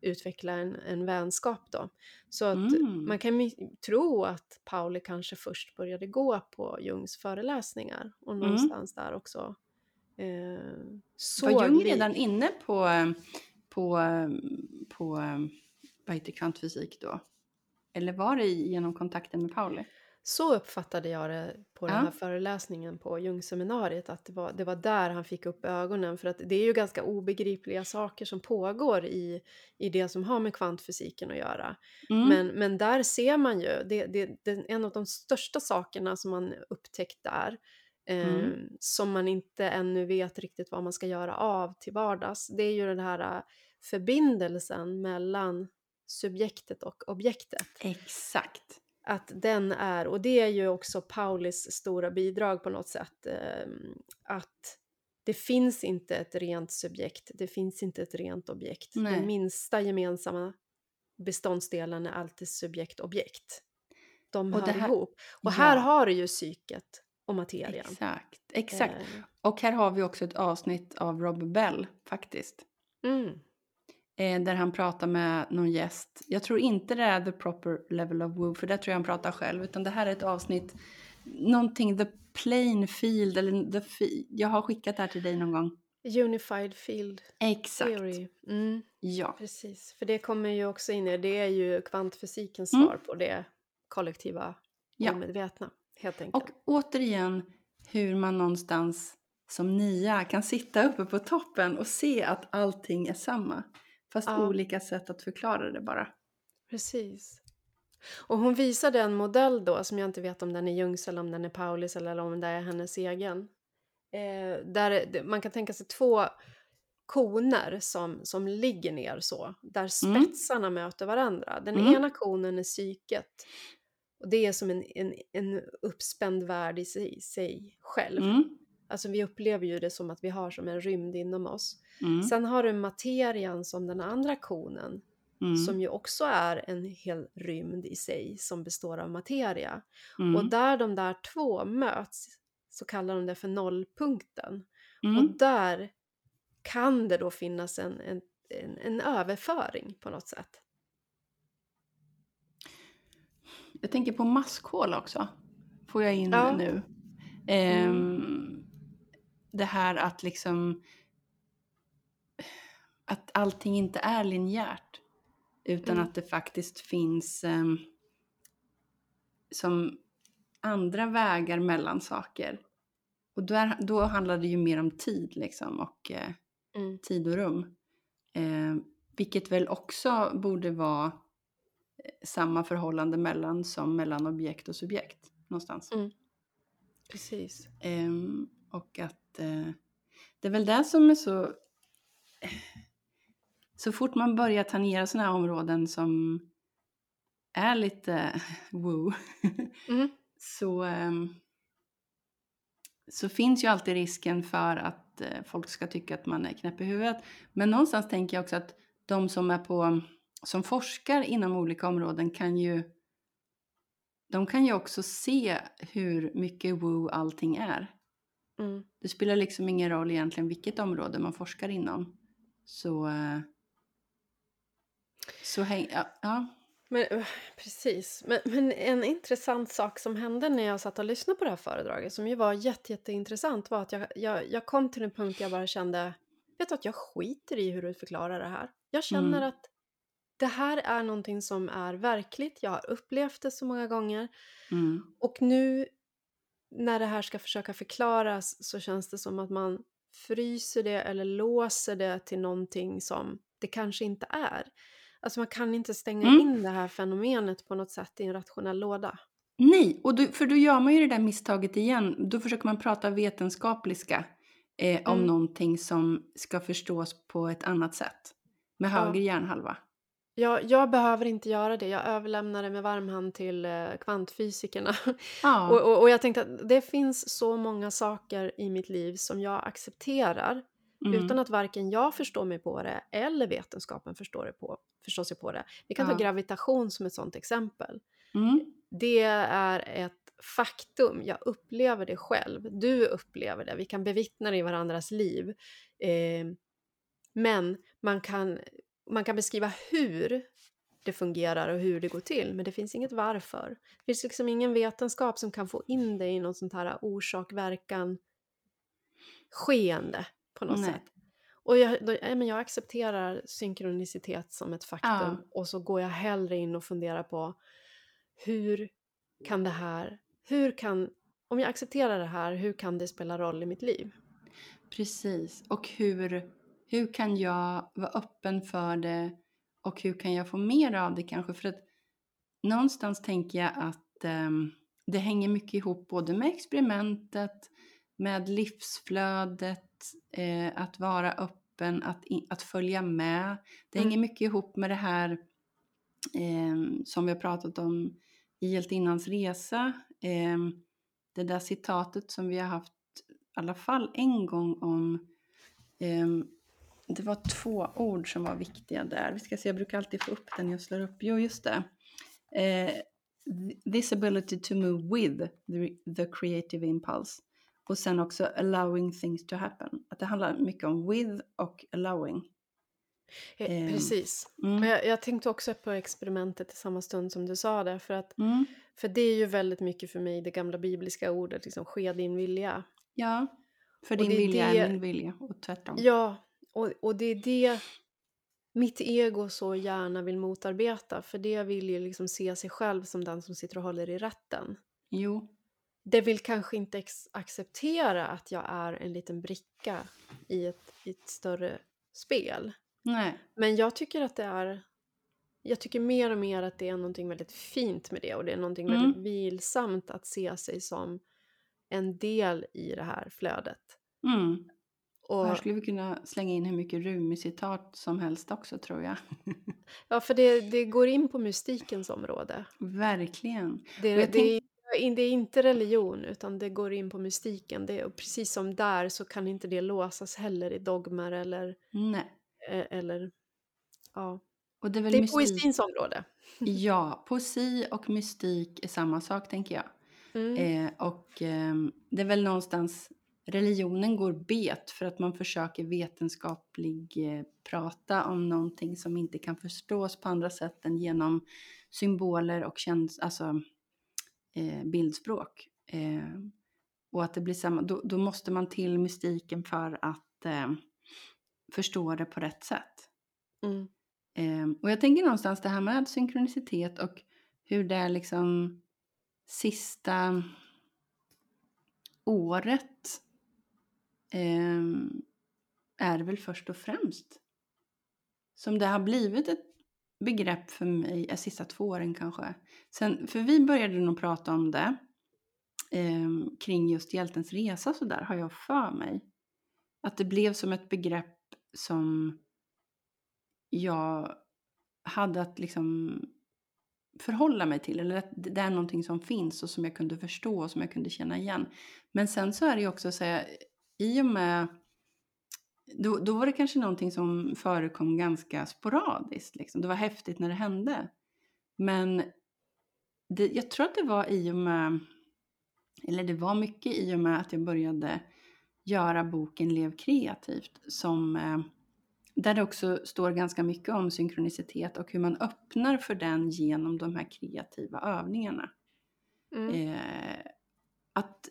utveckla en, en vänskap då. Så att Mm. man kan tro att Pauli kanske först började gå på Jungs föreläsningar och Mm. någonstans där också eh, såg Var Jung redan inne på, på, på vad heter kvantfysik då? Eller var det genom kontakten med Pauli? Så uppfattade jag det på den Ja. här föreläsningen på Jungseminariet, att det var, det var där han fick upp ögonen. För att det är ju ganska obegripliga saker som pågår i, i det som har med kvantfysiken att göra. Mm. Men, men där ser man ju, det, det, det, en av de största sakerna som man upptäckt där, eh, Mm. som man inte ännu vet riktigt vad man ska göra av till vardags, det är ju den här eh, förbindelsen mellan subjektet och objektet Exakt. att den är, och det är ju också Paulis stora bidrag på något sätt, eh, att det finns inte ett rent subjekt, det finns inte ett rent objekt. Nej. Den minsta gemensamma beståndsdelen är alltid subjekt-objekt. De Och hör här- ihop. Och här Ja. har du ju psyket och materien. Exakt, exakt. Eh, Och här har vi också ett avsnitt av Rob Bell faktiskt. mm, Eh, där han pratar med någon gäst. Jag tror inte det är the proper level of woo, för där tror jag han pratar själv. Utan det här är ett avsnitt, någonting the plain field, eller the fi- jag har skickat det här till dig någon gång. unified field Exakt, theory. Mm, ja. precis, för det kommer ju också in i, det är ju kvantfysikens Mm. svar på det kollektiva Ja. omedvetna. Helt enkelt. Och återigen hur man någonstans som nia kan sitta uppe på toppen och se att allting är samma. Fast Ja. olika sätt att förklara det bara. Precis. Och hon visade en modell då, som jag inte vet om den är Jungs eller om den är Paulis eller om det är hennes egen. Eh, där man kan tänka sig två koner som, som ligger ner så, där Mm. spetsarna möter varandra. Den Mm. ena konen är psyket. Och det är som en, en, en uppspänd värld i sig, sig själv. Mm. Alltså vi upplever ju det som att vi har som en rymd inom oss. Mm. Sen har du materian som den andra konen Mm. som ju också är en hel rymd i sig som består av materia. Mm. Och där de där två möts så kallar de det för nollpunkten. Mm. Och där kan det då finnas en, en, en, en överföring på något sätt. Jag tänker på maskhål också. Får jag in Ja. nu. Ehm, Det här att liksom att allting inte är linjärt. Utan Mm. att det faktiskt finns ehm, som andra vägar mellan saker. Och där, då handlar det ju mer om tid liksom och eh, Mm. tid och rum. Eh, vilket väl också borde vara eh, samma förhållande mellan som mellan objekt och subjekt någonstans. Mm. Precis. Ehm, och att eh, det är väl det som är så... Så fort man börjar tangera sådana här områden som är lite [laughs] woo Mm. så, ehm, så finns ju alltid risken för att eh, folk ska tycka att man är knäpp i huvudet. Men någonstans tänker jag också att de som är på, som forskar inom olika områden kan ju de kan ju också se hur mycket woo allting är. Mm. Det spelar liksom ingen roll egentligen vilket område man forskar inom. Så... eh, Så häng... Ja, ja. Men, eh, precis. Men, men en intressant sak som hände när jag satt och lyssnade på det här föredraget, som ju var jätte, jätteintressant, var att jag, jag, jag kom till en punkt där jag bara kände, vet du att jag skiter i hur du förklarar det här. Jag känner Mm. att det här är någonting som är verkligt, jag har upplevt det så många gånger. Mm. Och nu när det här ska försöka förklaras så känns det som att man fryser det eller låser det till någonting som det kanske inte är. Alltså man kan inte stänga Mm. in det här fenomenet på något sätt i en rationell låda. Nej, och då, för då gör man ju det där misstaget igen. Då försöker man prata vetenskapliska eh, om Mm. någonting som ska förstås på ett annat sätt. Med Ja. höger hjärnhalva. Jag, jag behöver inte göra det, jag överlämnar det med varm hand till eh, kvantfysikerna. Ja. [laughs] Och, och, och jag tänkte att det finns så många saker i mitt liv som jag accepterar mm. utan att varken jag förstår mig på det eller vetenskapen förstår, det på, förstår sig på det. Vi kan ta Ja. gravitation som ett sånt exempel. Mm. Det är ett faktum, jag upplever det själv, du upplever det, vi kan bevittna det i varandras liv. Eh, men man kan, man kan beskriva hur det fungerar och hur det går till, men det finns inget varför. Det finns liksom ingen vetenskap som kan få in det i något sånt här orsak-verkan skeende på något Nej. sätt. Och jag, då, ja, men jag accepterar synkronicitet som ett faktum Ja. och så går jag hellre in och funderar på hur kan det här, hur kan, om jag accepterar det här, hur kan det spela roll i mitt liv? Precis. Och hur, hur kan jag vara öppen för det och hur kan jag få mer av det kanske? För att någonstans tänker jag att ehm, det hänger mycket ihop både med experimentet, med livsflödet, eh, att vara öppen, att, i- att följa med. Det Mm. hänger mycket ihop med det här ehm, som vi har pratat om i Hjältinnans resa. ehm, det där citatet som vi har haft alla fall en gång om... det var två ord som var viktiga där. Vi ska se, jag brukar alltid få upp den jag slår upp. Jo, just det. Eh, this ability to move with the, the creative impulse. Och sen också allowing things to happen. Att det handlar mycket om with och allowing. Eh, Ehm, Precis. Mm. Och jag, jag tänkte också på experimentet i samma stund som du sa det. För, att, Mm. för det är ju väldigt mycket för mig det gamla bibliska ordet, liksom ske din vilja. Ja, för din vilja det- är min vilja och tvärtom. Ja, och, och det är det mitt ego så gärna vill motarbeta. För det vill ju liksom se sig själv som den som sitter och håller i rätten. Jo, Det vill kanske inte acceptera att jag är en liten bricka i ett, i ett större spel. nej. Men jag tycker att det är... Jag tycker mer och mer att det är någonting väldigt fint med det och det är någonting Mm. väldigt vilsamt att se sig som en del i det här flödet. Mm. Och här skulle vi kunna slänga in hur mycket Rumi-citat som helst också tror jag. [laughs] ja, för det, det går in på mystikens område. Verkligen. Det, det, är, det är inte religion utan det går in på mystiken. Det, och precis som där så kan inte det låsas heller i dogmer eller... Nej. eh, eller ja. Och det är väl Det är mystik. poesins område. [laughs] Ja, poesi och mystik är samma sak tänker jag. Mm. Eh, och ehm, det är väl någonstans religionen går bet för att man försöker vetenskaplig eh, prata om någonting som inte kan förstås på andra sätt än genom symboler och käns alltså, eh, bildspråk. Eh, och att det blir samma, då, då måste man till mystiken för att eh, förstå det på rätt sätt. Mm. Eh, och jag tänker någonstans det här med synkronicitet och hur det är liksom sista året Ehm, är väl först och främst som det har blivit ett begrepp för mig, de sista två åren kanske. Sen, för vi började nog prata om det eh, kring just hjältens resa så där har jag för mig. Att det blev som ett begrepp som jag hade att liksom förhålla mig till. Eller att det är någonting som finns och som jag kunde förstå och som jag kunde känna igen. Men sen så är det ju också så här, i och med då, då var det kanske någonting som förekom ganska sporadiskt. Liksom. Det var häftigt när det hände. Men det, jag tror att det var i och med, eller det var mycket i och med att jag började göra boken Lev kreativt som eh, där det också står ganska mycket om synkronicitet och hur man öppnar för den genom de här kreativa övningarna. Mm. Eh, att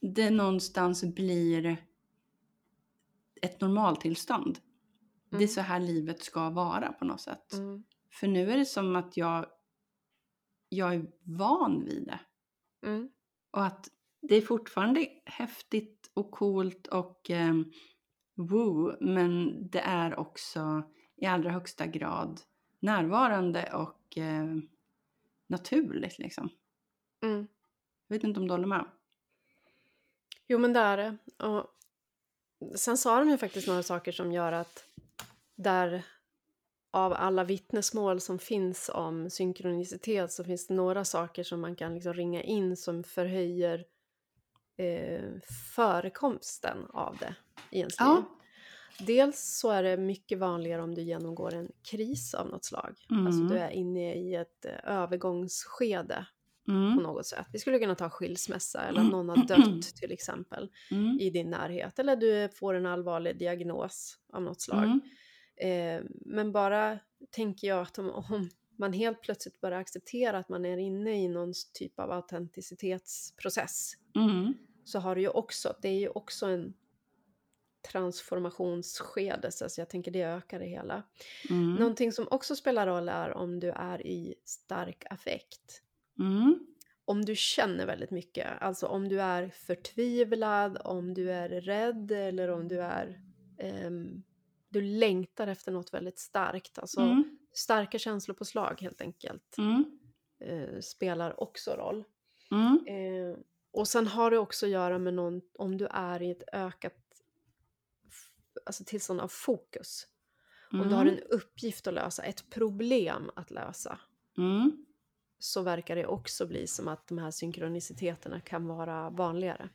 det någonstans blir ett normaltillstånd. Det är Mm. så här livet ska vara på något sätt. Mm. För nu är det som att jag, jag är van vid det. Mm. Och att det är fortfarande häftigt och coolt och eh, woo, men det är också i allra högsta grad närvarande och eh, naturligt liksom. Mm. Jag vet inte om du håller med? Jo men det är det. Och sen sa de ju faktiskt några saker som gör att där av alla vittnesmål som finns om synkronicitet så finns det några saker som man kan liksom ringa in som förhöjer eh, förekomsten av det i ens liv. Ja. Dels så är det mycket vanligare om du genomgår en kris av något slag. Alltså Mm. du är inne i ett eh, övergångsskede på Mm, något sätt. Vi skulle kunna ta skilsmässa eller att någon har dött [clears throat] till exempel mm, i din närhet. Eller du får en allvarlig diagnos av något slag. mm, Eh, men bara tänker jag att om, om man helt plötsligt börjar acceptera att man är inne i någon typ av autenticitetsprocess mm, så har det ju också, det är ju också en transformationsskede så jag tänker det ökar det hela. mm, Någonting som också spelar roll är om du är i stark affekt. Mm, Om du känner väldigt mycket, alltså om du är förtvivlad, om du är rädd eller om du är ehm, du längtar efter något väldigt starkt. Alltså mm, starka känslopåslag helt enkelt mm, eh, spelar också roll. mm, Eh, och sen har det också att göra med någon, om du är i ett ökat alltså tillstånd av fokus. Om du har en uppgift att lösa, ett problem att lösa mm, så verkar det också bli som att de här synkroniciteterna kan vara vanligare.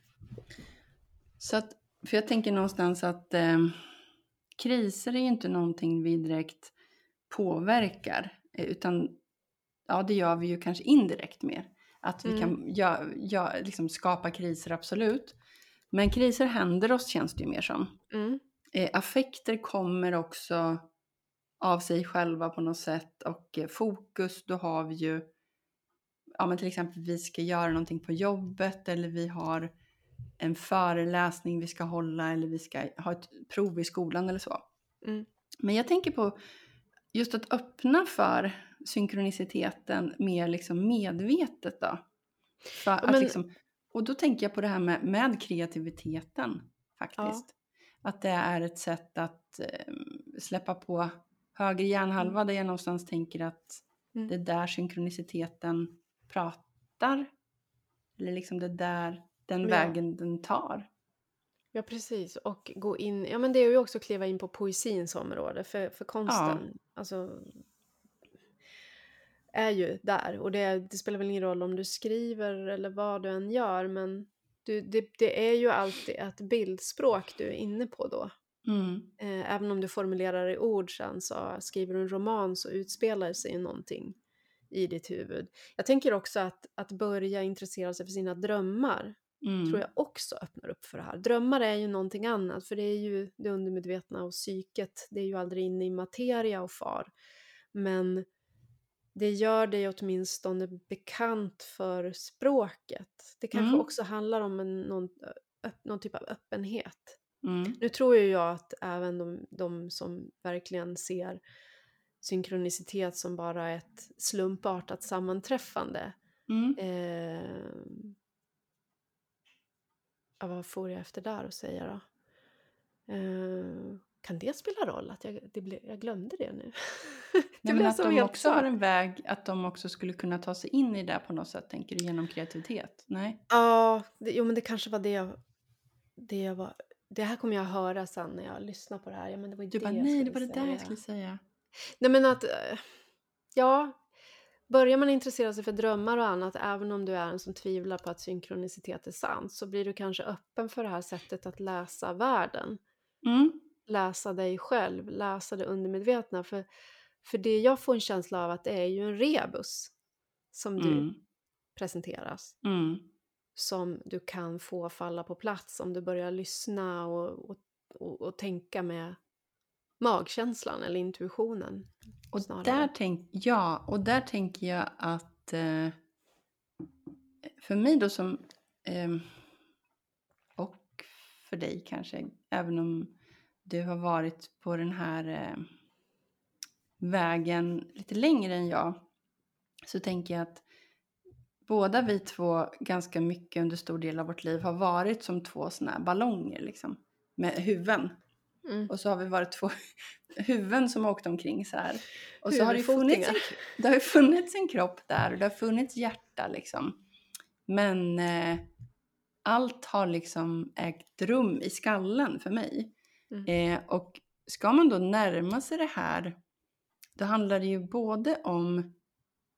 Så att, för jag tänker någonstans att eh, kriser är ju inte någonting vi direkt påverkar, eh, utan ja, det gör vi ju kanske indirekt mer. Att vi Mm. kan ja, ja, liksom skapa kriser, absolut. Men kriser händer oss känns det ju mer som. Mm. Eh, affekter kommer också av sig själva på något sätt och eh, fokus, då har vi ju, ja men till exempel vi ska göra någonting på jobbet eller vi har en föreläsning vi ska hålla eller vi ska ha ett prov i skolan eller så. Mm. Men jag tänker på just att öppna för synkroniciteten mer liksom medvetet då. För att men- liksom, och då tänker jag på det här med, med kreativiteten faktiskt. Att det är ett sätt att eh, släppa på höger hjärnhalva där jag någonstans tänker att Mm. det är där synkroniciteten pratar. Eller liksom det där, den Ja. vägen den tar. Ja, precis. Och gå in, ja men det är ju också att kliva in på poesins område, för, för konsten, alltså är ju där. Och det, det spelar väl ingen roll om du skriver eller vad du än gör, men du, det, det är ju alltid ett bildspråk du är inne på då. Mm. Eh, även om du formulerar i ord sen så skriver du en roman så utspelar sig någonting i ditt huvud. Jag tänker också att, att börja intressera sig för sina drömmar Mm. tror jag också öppnar upp för det här. Drömmar är ju någonting annat, för det är ju det undermedvetna och psyket. Det är ju aldrig inne i materia och far. Men det gör dig åtminstone bekant för språket. Det kanske Mm. också handlar om en, någon, någon typ av öppenhet. Mm. Nu tror ju jag att även de, de som verkligen ser synkronicitet som bara ett slumpartat sammanträffande Mm. Eh, ja, vad får jag efter där att säga då? Eh, kan det spela roll? Att jag, det ble, jag glömde det nu. [laughs] det Nej, att de också har svart. en väg, att de också skulle kunna ta sig in i det på något sätt, tänker du, genom kreativitet? Nej? Ja, det, jo men det kanske var det jag, det jag var... Det här kommer jag höra sen när jag lyssnar på det här. Ja, men det var ju Du det bara, nej, det var det där jag skulle säga. Nej men att, eh, ja, börjar man intressera sig för drömmar och annat, även om du är en som tvivlar på att synkronicitet är sant, så blir du kanske öppen för det här sättet att läsa världen. Mm. Läsa dig själv, läsa det undermedvetna. För, för det jag får en känsla av att det är ju en rebus som du Mm. presenteras. Mm. Som du kan få falla på plats om du börjar lyssna och, och, och, och tänka med magkänslan eller intuitionen. Och snarare. där, tänk, ja, och där tänker jag att eh, för mig då som, eh, och för dig kanske, även om du har varit på den här eh, vägen lite längre än jag, så tänker jag att båda vi två ganska mycket under stor del av vårt liv har varit som två såna här ballonger liksom, med huvuden. Mm. Och så har vi varit två [laughs] huvuden som har åkt omkring så här. Och så har det, funnits en, [laughs] det har ju funnits en kropp där och det har funnits hjärta liksom. Men eh, allt har liksom ägt rum i skallen för mig. Mm. Eh, och ska man då närma sig det här, då handlar det ju både om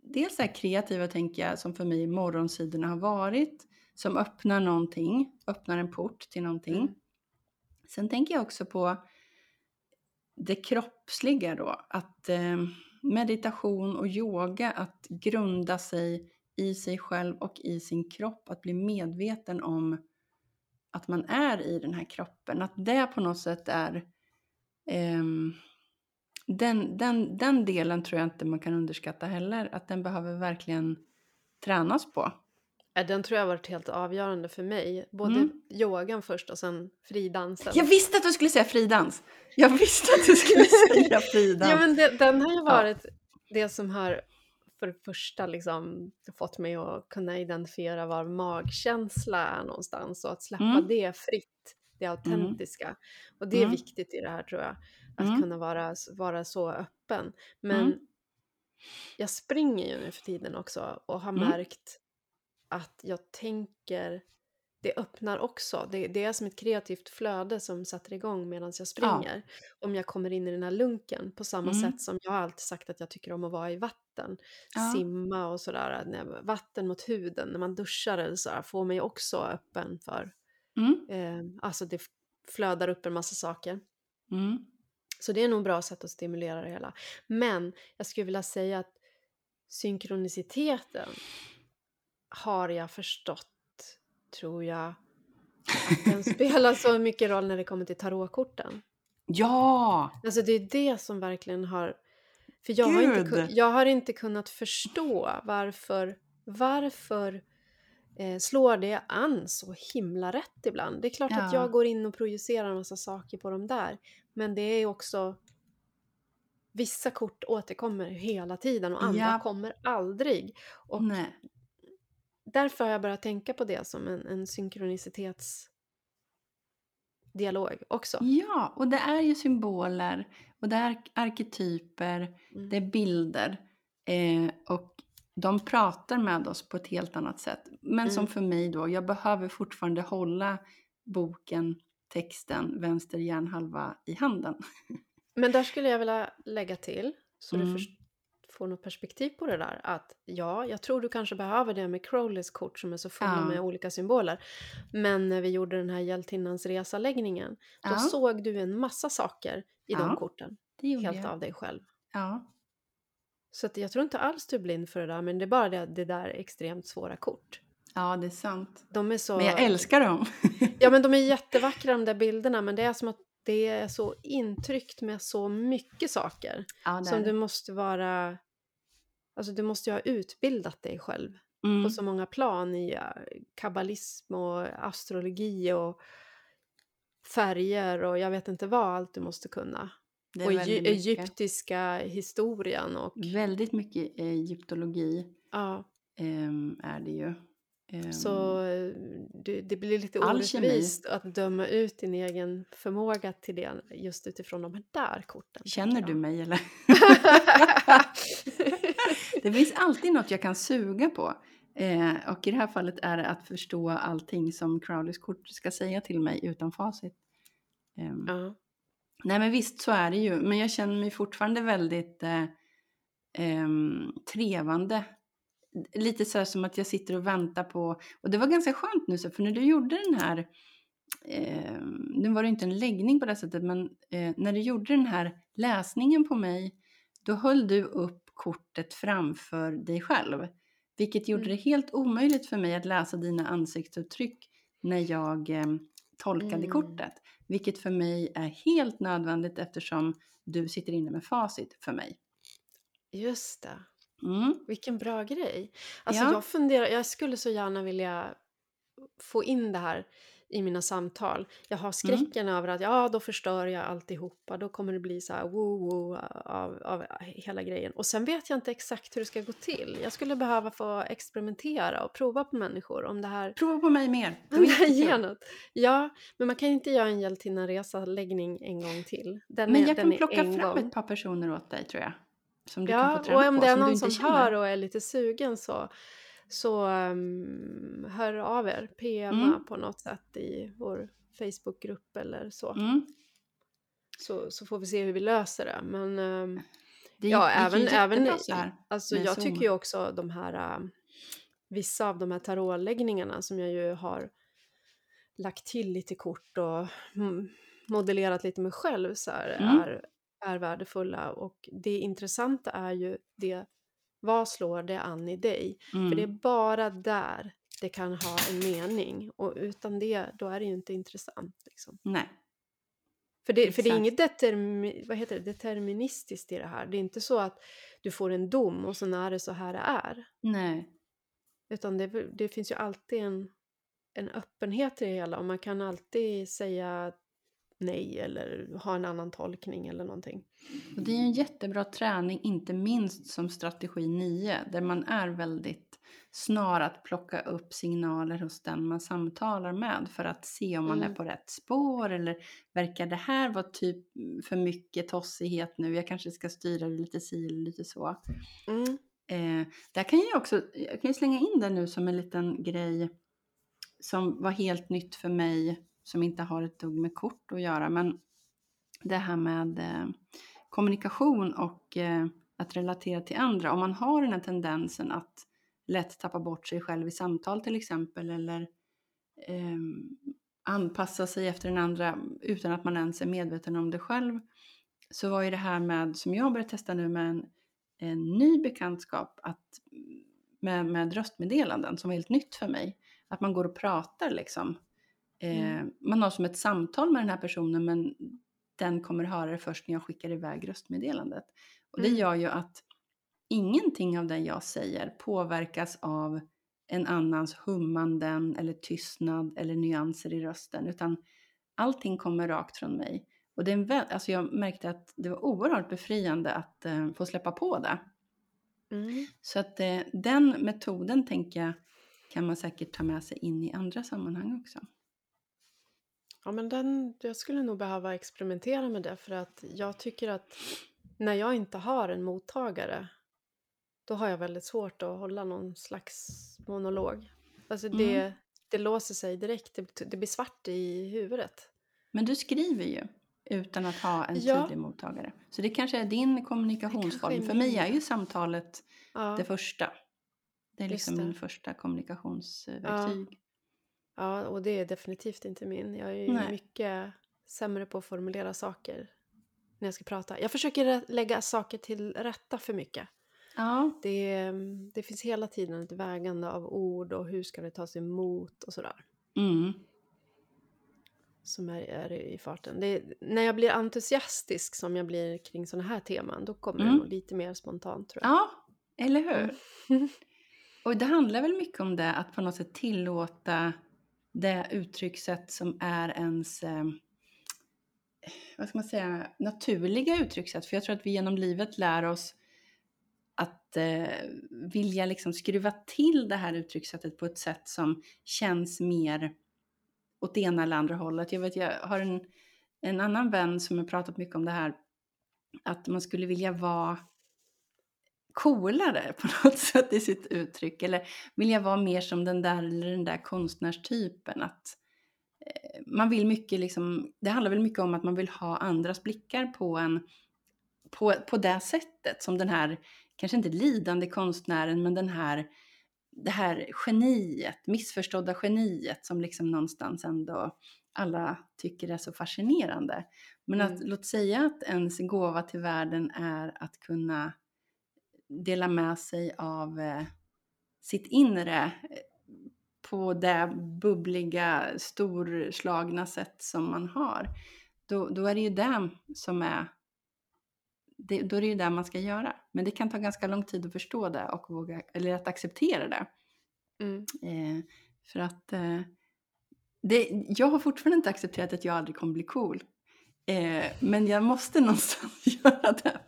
dels det här kreativa tänker jag, som för mig morgonsidorna har varit, som öppnar någonting, öppnar en port till någonting. Mm. Sen tänker jag också på det kroppsliga då, att eh, meditation och yoga, att grunda sig i sig själv och i sin kropp, att bli medveten om att man är i den här kroppen, att det på något sätt är ehm, den, den, den delen tror jag inte man kan underskatta heller, att den behöver verkligen tränas på. Ja, Den tror jag har varit helt avgörande för mig. Både Mm. yogan först och sen fridansen. Jag visste att du skulle säga fridans! Jag visste att du skulle [laughs] säga fridans! Ja, men det, den har ju Ja. varit det som har för det första liksom fått mig att kunna identifiera var magkänsla är någonstans och att släppa Mm. det fritt, det autentiska. Och det är Mm. viktigt i det här tror jag, att Mm. kunna vara, vara så öppen. Men Mm. jag springer ju nu för tiden också och har Mm. märkt att jag tänker det öppnar också. Det, det är som ett kreativt flöde som sätter igång medan jag springer. Om jag kommer in i den här lunken på samma Mm. sätt som jag alltid sagt att jag tycker om att vara i vatten. Ja. Simma och sådär. Vatten mot huden när man duschar eller sådär får mig också öppen för Mm. Eh, alltså det flödar upp en massa saker. Mm. Så det är nog bra sätt att stimulera det hela. Men jag skulle vilja säga att synkroniciteten har jag förstått, tror jag, att den spelar så mycket roll när det kommer till tarotkorten. Ja! Alltså det är det som verkligen har... För jag har, inte, jag har inte kunnat förstå varför, varför eh, slår det an så himla rätt ibland. Det är klart att Ja. jag går in och projicerar en massa saker på dem där. Men det är också... Vissa kort återkommer hela tiden och andra Ja. kommer aldrig. Och Nej. Därför har jag börjat tänka på det som en, en synkronicitetsdialog också. Ja, och det är ju symboler och det är arketyper, Mm. det är bilder. Eh, och de pratar med oss på ett helt annat sätt. Men som Mm. för mig då, jag behöver fortfarande hålla boken, texten, vänster hjärnhalva i handen. [laughs] Men där skulle jag vilja lägga till, så Mm. du först- får något perspektiv på det där, att ja, jag tror du kanske behöver det med Crowleys kort som är så fulla Ja. med olika symboler. Men när vi gjorde den här hjältinnans resa-läggningen, då Ja. såg du en massa saker i de Ja, korten, Det gjorde helt jag. av dig själv. Ja. Så jag tror inte alls du är blind för det där, men det är bara det, det där är extremt svåra kort. ja, det är sant. De är så... Men jag älskar dem. [laughs] Ja, men de är jättevackra de där bilderna, men det är som att det är så intryckt med så mycket saker. ja, Som du måste vara... Alltså du måste ju ha utbildat dig själv Mm. på så många plan i eh, kabbalism och astrologi och färger och jag vet inte vad allt du måste kunna. Och mycket. egyptiska historien och Väldigt mycket egyptologi ja, ehm, är det ju. Ehm, så eh, det, det blir lite orättvist att döma ut din egen förmåga till det just utifrån de här där korten. Känner du mig eller? [laughs] [laughs] Det finns alltid något jag kan suga på. Eh, och i det här fallet är det att förstå allting som Crowleys kort ska säga till mig utan facit. Ehm, ja. Nej men visst så är det ju, men jag känner mig fortfarande väldigt eh, ehm, trevande. Lite så som att jag sitter och väntar på, och det var ganska skönt nu så, för när du gjorde den här, eh, nu var det inte en läggning på det sättet, men eh, när du gjorde den här läsningen på mig, då höll du upp kortet framför dig själv. Vilket gjorde Mm. det helt omöjligt för mig att läsa dina ansiktsuttryck när jag eh, tolkade Mm. kortet. Vilket för mig är helt nödvändigt eftersom du sitter inne med facit för mig. Just det. Mm. Vilken bra grej. Alltså Ja. jag funderar, jag skulle så gärna vilja få in det här i mina samtal. Jag Mm. har skräcken över att ja, då förstör jag alltihopa. Då kommer det bli så här woo-woo av, av hela grejen. Och sen vet jag inte exakt hur det ska gå till. Jag skulle behöva få experimentera och prova på människor om det här Prova på mig mer. Om det här något. Ja, men man kan inte göra en hjältinnaresa-läggning en gång till. Den Men är, jag kan plocka fram gång. ett par personer åt dig tror jag. Som du kan Ja, få träna och om på, det är som någon som känner. hör och är lite sugen så, så um, hör av er. PMa Mm. på något sätt i vår Facebookgrupp eller så. Mm. så. Så får vi se hur vi löser det. Men um, Det ja, ju även, även så här. alltså, jag Zoom. tycker ju också de här um, vissa av de här tarotläggningarna som jag ju har lagt till lite kort och modellerat lite med själv så här, Mm. är, är värdefulla. Och det intressanta är ju det, vad slår det an i dig? Mm. För det är bara där det kan ha en mening och utan det då är det ju inte intressant. Liksom. Nej. För, det, för det är inget determi, vad heter det, deterministiskt i det här. Det är inte så att du får en dom och sen är det så här det är. Nej. Utan det, det finns ju alltid en, en öppenhet i det hela och man kan alltid säga nej eller ha en annan tolkning eller någonting. Och det är en jättebra träning, inte minst som strategi 9, där man är väldigt snar att plocka upp signaler hos den man samtalar med för att se om man Mm. är på rätt spår eller verkar det här vara typ för mycket tossighet nu, jag kanske ska styra det lite si eller lite så. Mm. Eh, där kan jag också jag kan ju slänga in det nu som en liten grej som var helt nytt för mig, som inte har ett dugg med kort att göra, men det här med eh, kommunikation och eh, att relatera till andra. Om man har den här tendensen att lätt tappa bort sig själv i samtal till exempel, eller eh, anpassa sig efter den andra utan att man ens är medveten om det själv. Så var ju det här med, som jag började testa nu med en, en ny bekantskap, att med, med röstmeddelanden som var helt nytt för mig. Att man går och pratar liksom. Eh, Mm. Man har som ett samtal med den här personen men den kommer höra det först när jag skickar iväg röstmeddelandet. Och det Mm. gör ju att ingenting av det jag säger påverkas av en annans hummanden eller tystnad eller nyanser i rösten utan allting kommer rakt från mig. Och det är en vä- alltså jag märkte att det var oerhört befriande att eh, få släppa på det. Mm. Så att eh, den metoden tänker jag kan man säkert ta med sig in i andra sammanhang också. Ja, men den, jag skulle nog behöva experimentera med det för att jag tycker att när jag inte har en mottagare då har jag väldigt svårt att hålla någon slags monolog. Alltså det, Mm. det låser sig direkt, det, det blir svart i huvudet. Men du skriver ju utan att ha en Ja. tydlig mottagare. Så det kanske är din kommunikationsform. är För mig är ju samtalet Ja, det första. Det är liksom min första kommunikationsverktyg. ja, och det är definitivt inte min. Jag är ju Nej. mycket sämre på att formulera saker när jag ska prata. Jag försöker lägga saker till rätta för mycket. Ja. Det, det finns hela tiden ett vägande av ord och hur ska det tas emot och sådär. Mm. Som är, är i farten. Det, när jag blir entusiastisk som jag blir kring sådana här teman då kommer Mm. det lite mer spontant tror jag. ja, eller hur? Mm. [laughs] Och det handlar väl mycket om det, att på något sätt tillåta det uttryckssätt som är ens, eh, vad ska man säga, naturliga uttryckssätt. För jag tror att vi genom livet lär oss att eh, vilja liksom skruva till det här uttryckssättet på ett sätt som känns mer åt det ena eller andra hållet. Jag vet, jag har en, en annan vän som har pratat mycket om det här, att man skulle vilja vara coolare [laughs] på något sätt i sitt uttryck eller vilja vara mer som den där eller den där konstnärstypen. Att eh, man vill mycket liksom, det handlar väl mycket om att man vill ha andras blickar på en på, på det sättet som den här, kanske inte lidande konstnären, men den här, det här geniet, missförstådda geniet som liksom någonstans ändå alla tycker är så fascinerande. Men att Mm. låt säga att ens gåva till världen är att kunna dela med sig av eh, sitt inre eh, på det bubbliga, storslagna sätt som man har. Då, då är det ju det som är det, då är det ju det man ska göra. Men det kan ta ganska lång tid att förstå det och våga, eller att acceptera det. Mm. Eh, för att eh, det, jag har fortfarande inte accepterat att jag aldrig kommer bli cool. Eh, men jag måste [laughs] någonstans göra det.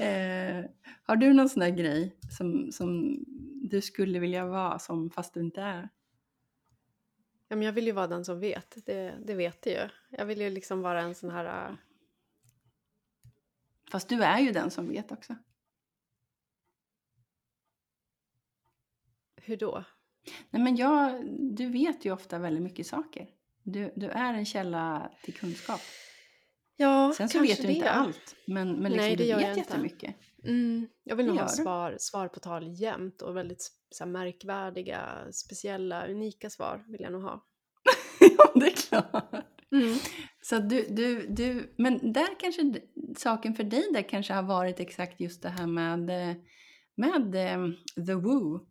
Eh, har du någon sån där grej som, som du skulle vilja vara som fast du inte är? Ja, men jag vill ju vara den som vet, det, det vet du ju. Jag vill ju liksom vara en sån här... äh, Fast du är ju den som vet också. Hur då? Nej men jag, du vet ju ofta väldigt mycket saker. Du, du är en källa till kunskap. Ja, Sen så vet du inte allt, men, men liksom Nej, det du vet jag jättemycket. Mm, jag vill nog ha svar, svar på tal jämt och väldigt så här, märkvärdiga, speciella, unika svar vill jag nog ha. [laughs] ja, det är klart. Mm. Så du, du, du, men där kanske saken för dig där kanske har varit exakt just det här med, med eh, the woo.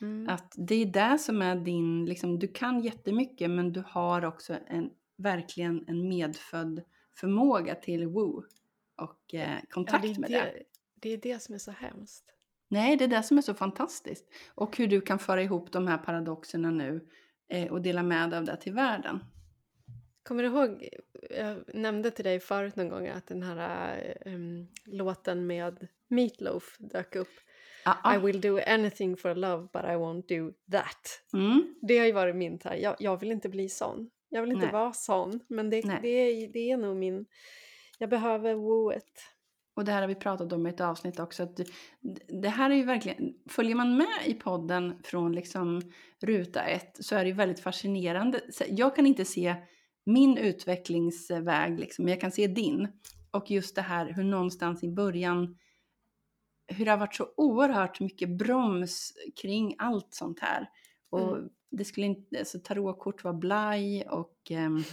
Mm. Att det är det som är din, liksom, du kan jättemycket men du har också en, verkligen en medfödd förmåga till woo och eh, Ja, kontakt det, är med det. det, det är det som är så hemskt. Nej, det är det som är så fantastiskt. Och hur du kan föra ihop de här paradoxerna nu eh, och dela med av det till världen. Kommer du ihåg, jag nämnde till dig förut någon gång att den här ehm, låten med Meatloaf dök upp. Ah, ah. I will do anything for love but I won't do that. Mm. Det har ju varit min här. Jag, jag vill inte bli sån. Jag vill inte Nej. vara sån. Men det, det, är, det är nog min... Jag behöver wooet. Och det här har vi pratat om i ett avsnitt också. Att det, här är ju verkligen, följer man med i podden från liksom ruta ett så är det ju väldigt fascinerande. Jag kan inte se min utvecklingsväg, liksom, men jag kan se din. Och just det här hur någonstans i början, hur det har varit så oerhört mycket broms kring allt sånt här. Och Mm. Det skulle inte, alltså tarotkort var blaj och ehm,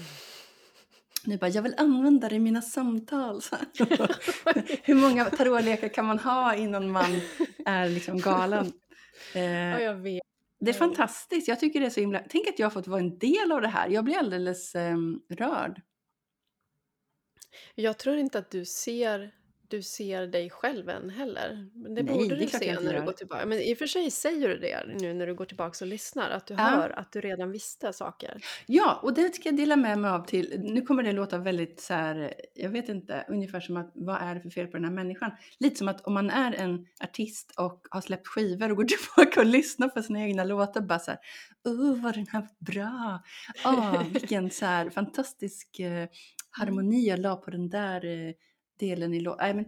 [laughs] nu bara, jag vill använda det i mina samtal. [laughs] [laughs] Hur många tarotlekar kan man ha innan man är liksom galen? Ja, Eh, jag vet. det är fantastiskt, jag tycker det är så himla... Tänk att jag har fått vara en del av det här, jag blir alldeles ehm, rörd. Jag tror inte att du ser, du ser dig själv än heller. Men det Nej, borde det du se när du går tillbaka. Men i och för sig säger du det nu när du går tillbaka och lyssnar. Att du Ja. hör att du redan visste saker. Ja, och det ska jag dela med mig av till, nu kommer det låta väldigt så här, jag vet inte, ungefär som att vad är det för fel på den här människan? Lite som att om man är en artist och har släppt skivor och går [laughs] tillbaka och lyssnar på sina egna låtar bara så här, oh vad den här var bra, åh vilken så här fantastisk eh, [laughs] harmoni jag la på den där eh, delen i låten.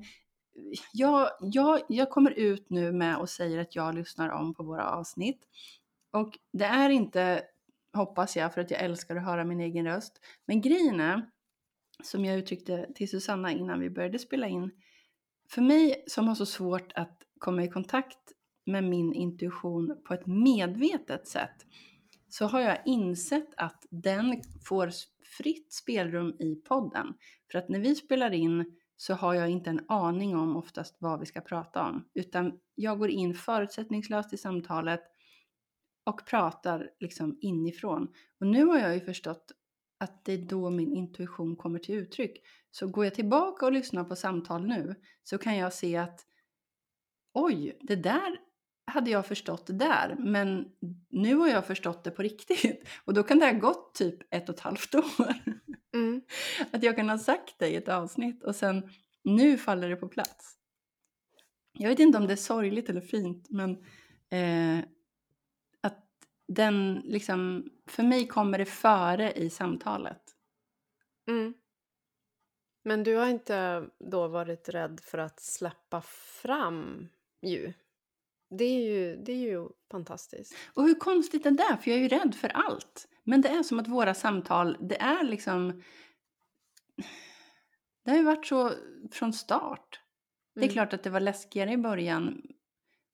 Jag, jag, jag kommer ut nu med och säger att jag lyssnar om på våra avsnitt. Och det är inte, hoppas jag, för att jag älskar att höra min egen röst. Men grejen är, som jag uttryckte till Susanna innan vi började spela in, för mig som har så svårt att komma i kontakt med min intuition på ett medvetet sätt, så har jag insett att den får fritt spelrum i podden. För att när vi spelar in så har jag inte en aning om oftast vad vi ska prata om. Utan jag går in förutsättningslöst i samtalet och pratar liksom inifrån. Och nu har jag ju förstått att det är då min intuition kommer till uttryck. Så går jag tillbaka och lyssnar på samtal nu så kan jag se att oj, det där hade jag förstått det där, men nu har jag förstått det på riktigt. [laughs] Och då kan det ha gått typ ett och ett halvt år. Mm. [laughs] Att jag kan ha sagt det i ett avsnitt och sen nu faller det på plats. Jag vet inte om det är sorgligt eller fint, men eh, att den liksom, för mig kommer det före i samtalet. Mm. Men du har inte då varit rädd för att släppa fram ju? Det är ju, det är ju fantastiskt. Och hur konstigt är det? För jag är ju rädd för allt. Men det är som att våra samtal, det är liksom... Det har ju varit så från start. Det är Mm. klart att det var läskigare i början.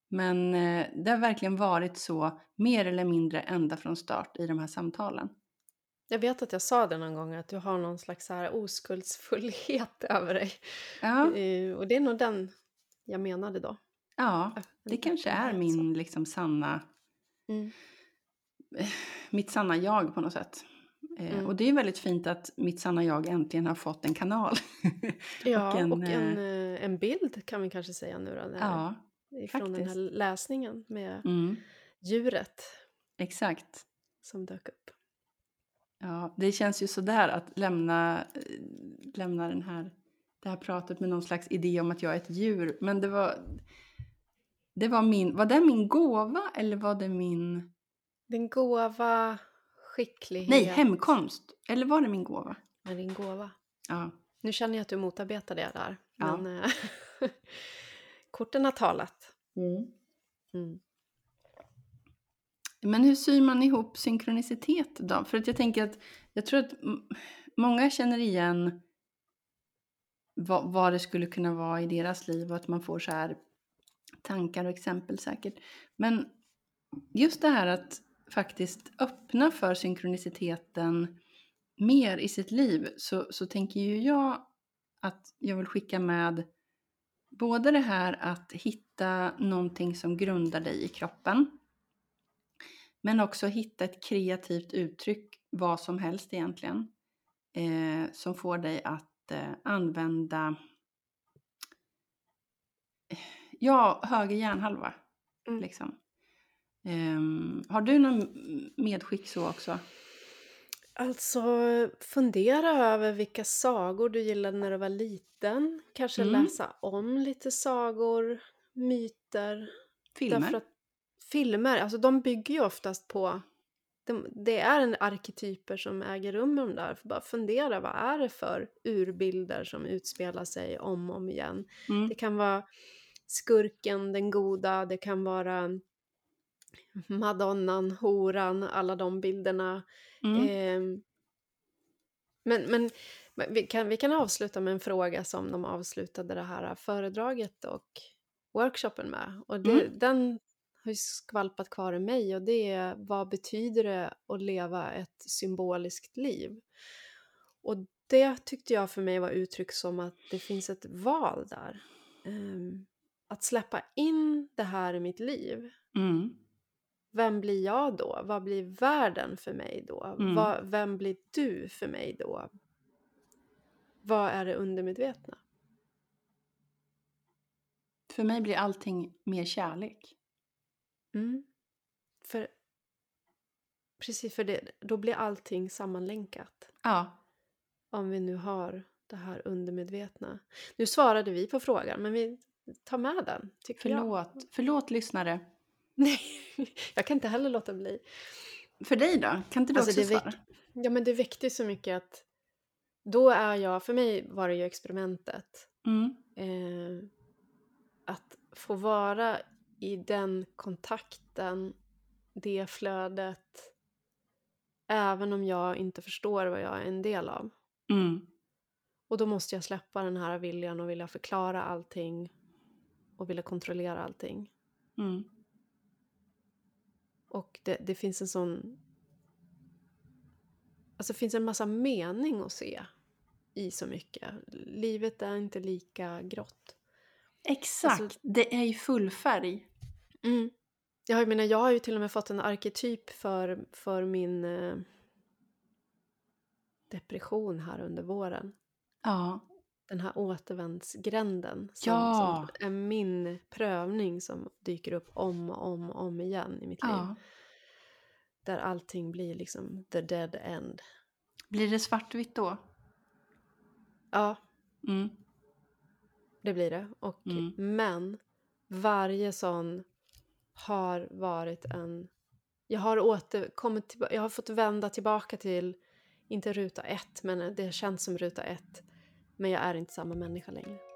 Men eh, det har verkligen varit så mer eller mindre ända från start i de här samtalen. Jag vet att jag sa det någon gång att du har någon slags så här oskuldsfullhet [laughs] över dig. Ja, Eh, Och det är nog den jag menade då. ja det kanske är min liksom sanna, Mm. [sighs] mitt sanna jag på något sätt. Eh, Mm. Och det är väldigt fint att mitt sanna jag äntligen har fått en kanal. [laughs] Ja, och en, en, en, eh, en bild kan vi kanske säga nu då. Ja, ifrån den här läsningen med mm, djuret exakt. som dök upp. Ja, det känns ju sådär att lämna, eh, lämna den här, det här pratet med någon slags idé om att jag är ett djur. Men det var, det var min, var det min gåva eller var det min, Din gåva, skicklighet. nej hemkomst. Eller var det min gåva? Med din gåva. Ja, Nu känner jag att du motarbetar det där. Ja. Men eh, [laughs] korten har talat. Mm. Men hur syr man ihop synkronicitet då? För att jag tänker att jag tror att många känner igen vad, vad det skulle kunna vara i deras liv och att man får så här tankar och exempel säkert. Men just det här att faktiskt öppna för synkroniciteten mer i sitt liv så, så tänker ju jag att jag vill skicka med både det här att hitta någonting som grundar dig i kroppen men också hitta ett kreativt uttryck, vad som helst egentligen, eh, som får dig att eh, använda eh, ja, höger hjärnhalva. Mm. Liksom. Ehm, har du någon medskick så också? Alltså, fundera över vilka sagor du gillade när du var liten. Kanske Mm. läsa om lite sagor, myter. Filmer? Att filmer, alltså de bygger ju oftast på... De, det är en arketyper som äger rum i de där. För bara fundera, vad är det för urbilder som utspelar sig om och om igen? Mm. Det kan vara skurken, den goda, det kan vara madonnan, horan, alla de bilderna. Mm. Men men, men vi, kan, vi kan avsluta med en fråga som de avslutade det här föredraget och workshopen med. Och det, Mm. den har ju skvalpat kvar i mig och det är vad betyder det att leva ett symboliskt liv? Och det tyckte jag för mig var uttryck som att det finns ett val där. Um, att släppa in det här i mitt liv. Mm. Vem blir jag då? Vad blir världen för mig då? Mm. Vad, vem blir du för mig då? Vad är det undermedvetna? För mig blir allting mer kärlek. Mm. För, precis, för det, då blir allting sammanlänkat. Ja. Om vi nu har det här undermedvetna. Nu svarade vi på frågan, men vi tar med den. Tycker Förlåt. Jag. Förlåt lyssnare. Nej, [laughs] jag kan inte heller låta bli. För dig då? Kan inte du Alltså, också svara? Ja, men det väckte så mycket att då är jag, för mig var det ju experimentet. Mm. Eh, att få vara i den kontakten, det flödet, även om jag inte förstår vad jag är en del av. Mm. Och då måste jag släppa den här viljan och vilja förklara allting och vilja kontrollera allting. Mm. Och det, det finns en sån... Alltså det finns en massa mening att se i så mycket. Livet är inte lika grått. Exakt. Alltså- det är i full färg. Mm. Jag, menar, jag har ju till och med fått en arketyp för, för min eh, depression här under våren. Ja. Den här återvändsgränden som, Ja. som är min prövning som dyker upp om och om och om igen i mitt liv. ja. Där allting blir liksom the dead end. Blir det svartvitt då? Ja, Mm. det blir det. Och, Mm. Men varje sån har varit en... Jag har, återkommit tillba- jag har fått vända tillbaka till, inte ruta ett, men det känns som ruta ett. Men jag är inte samma människa längre.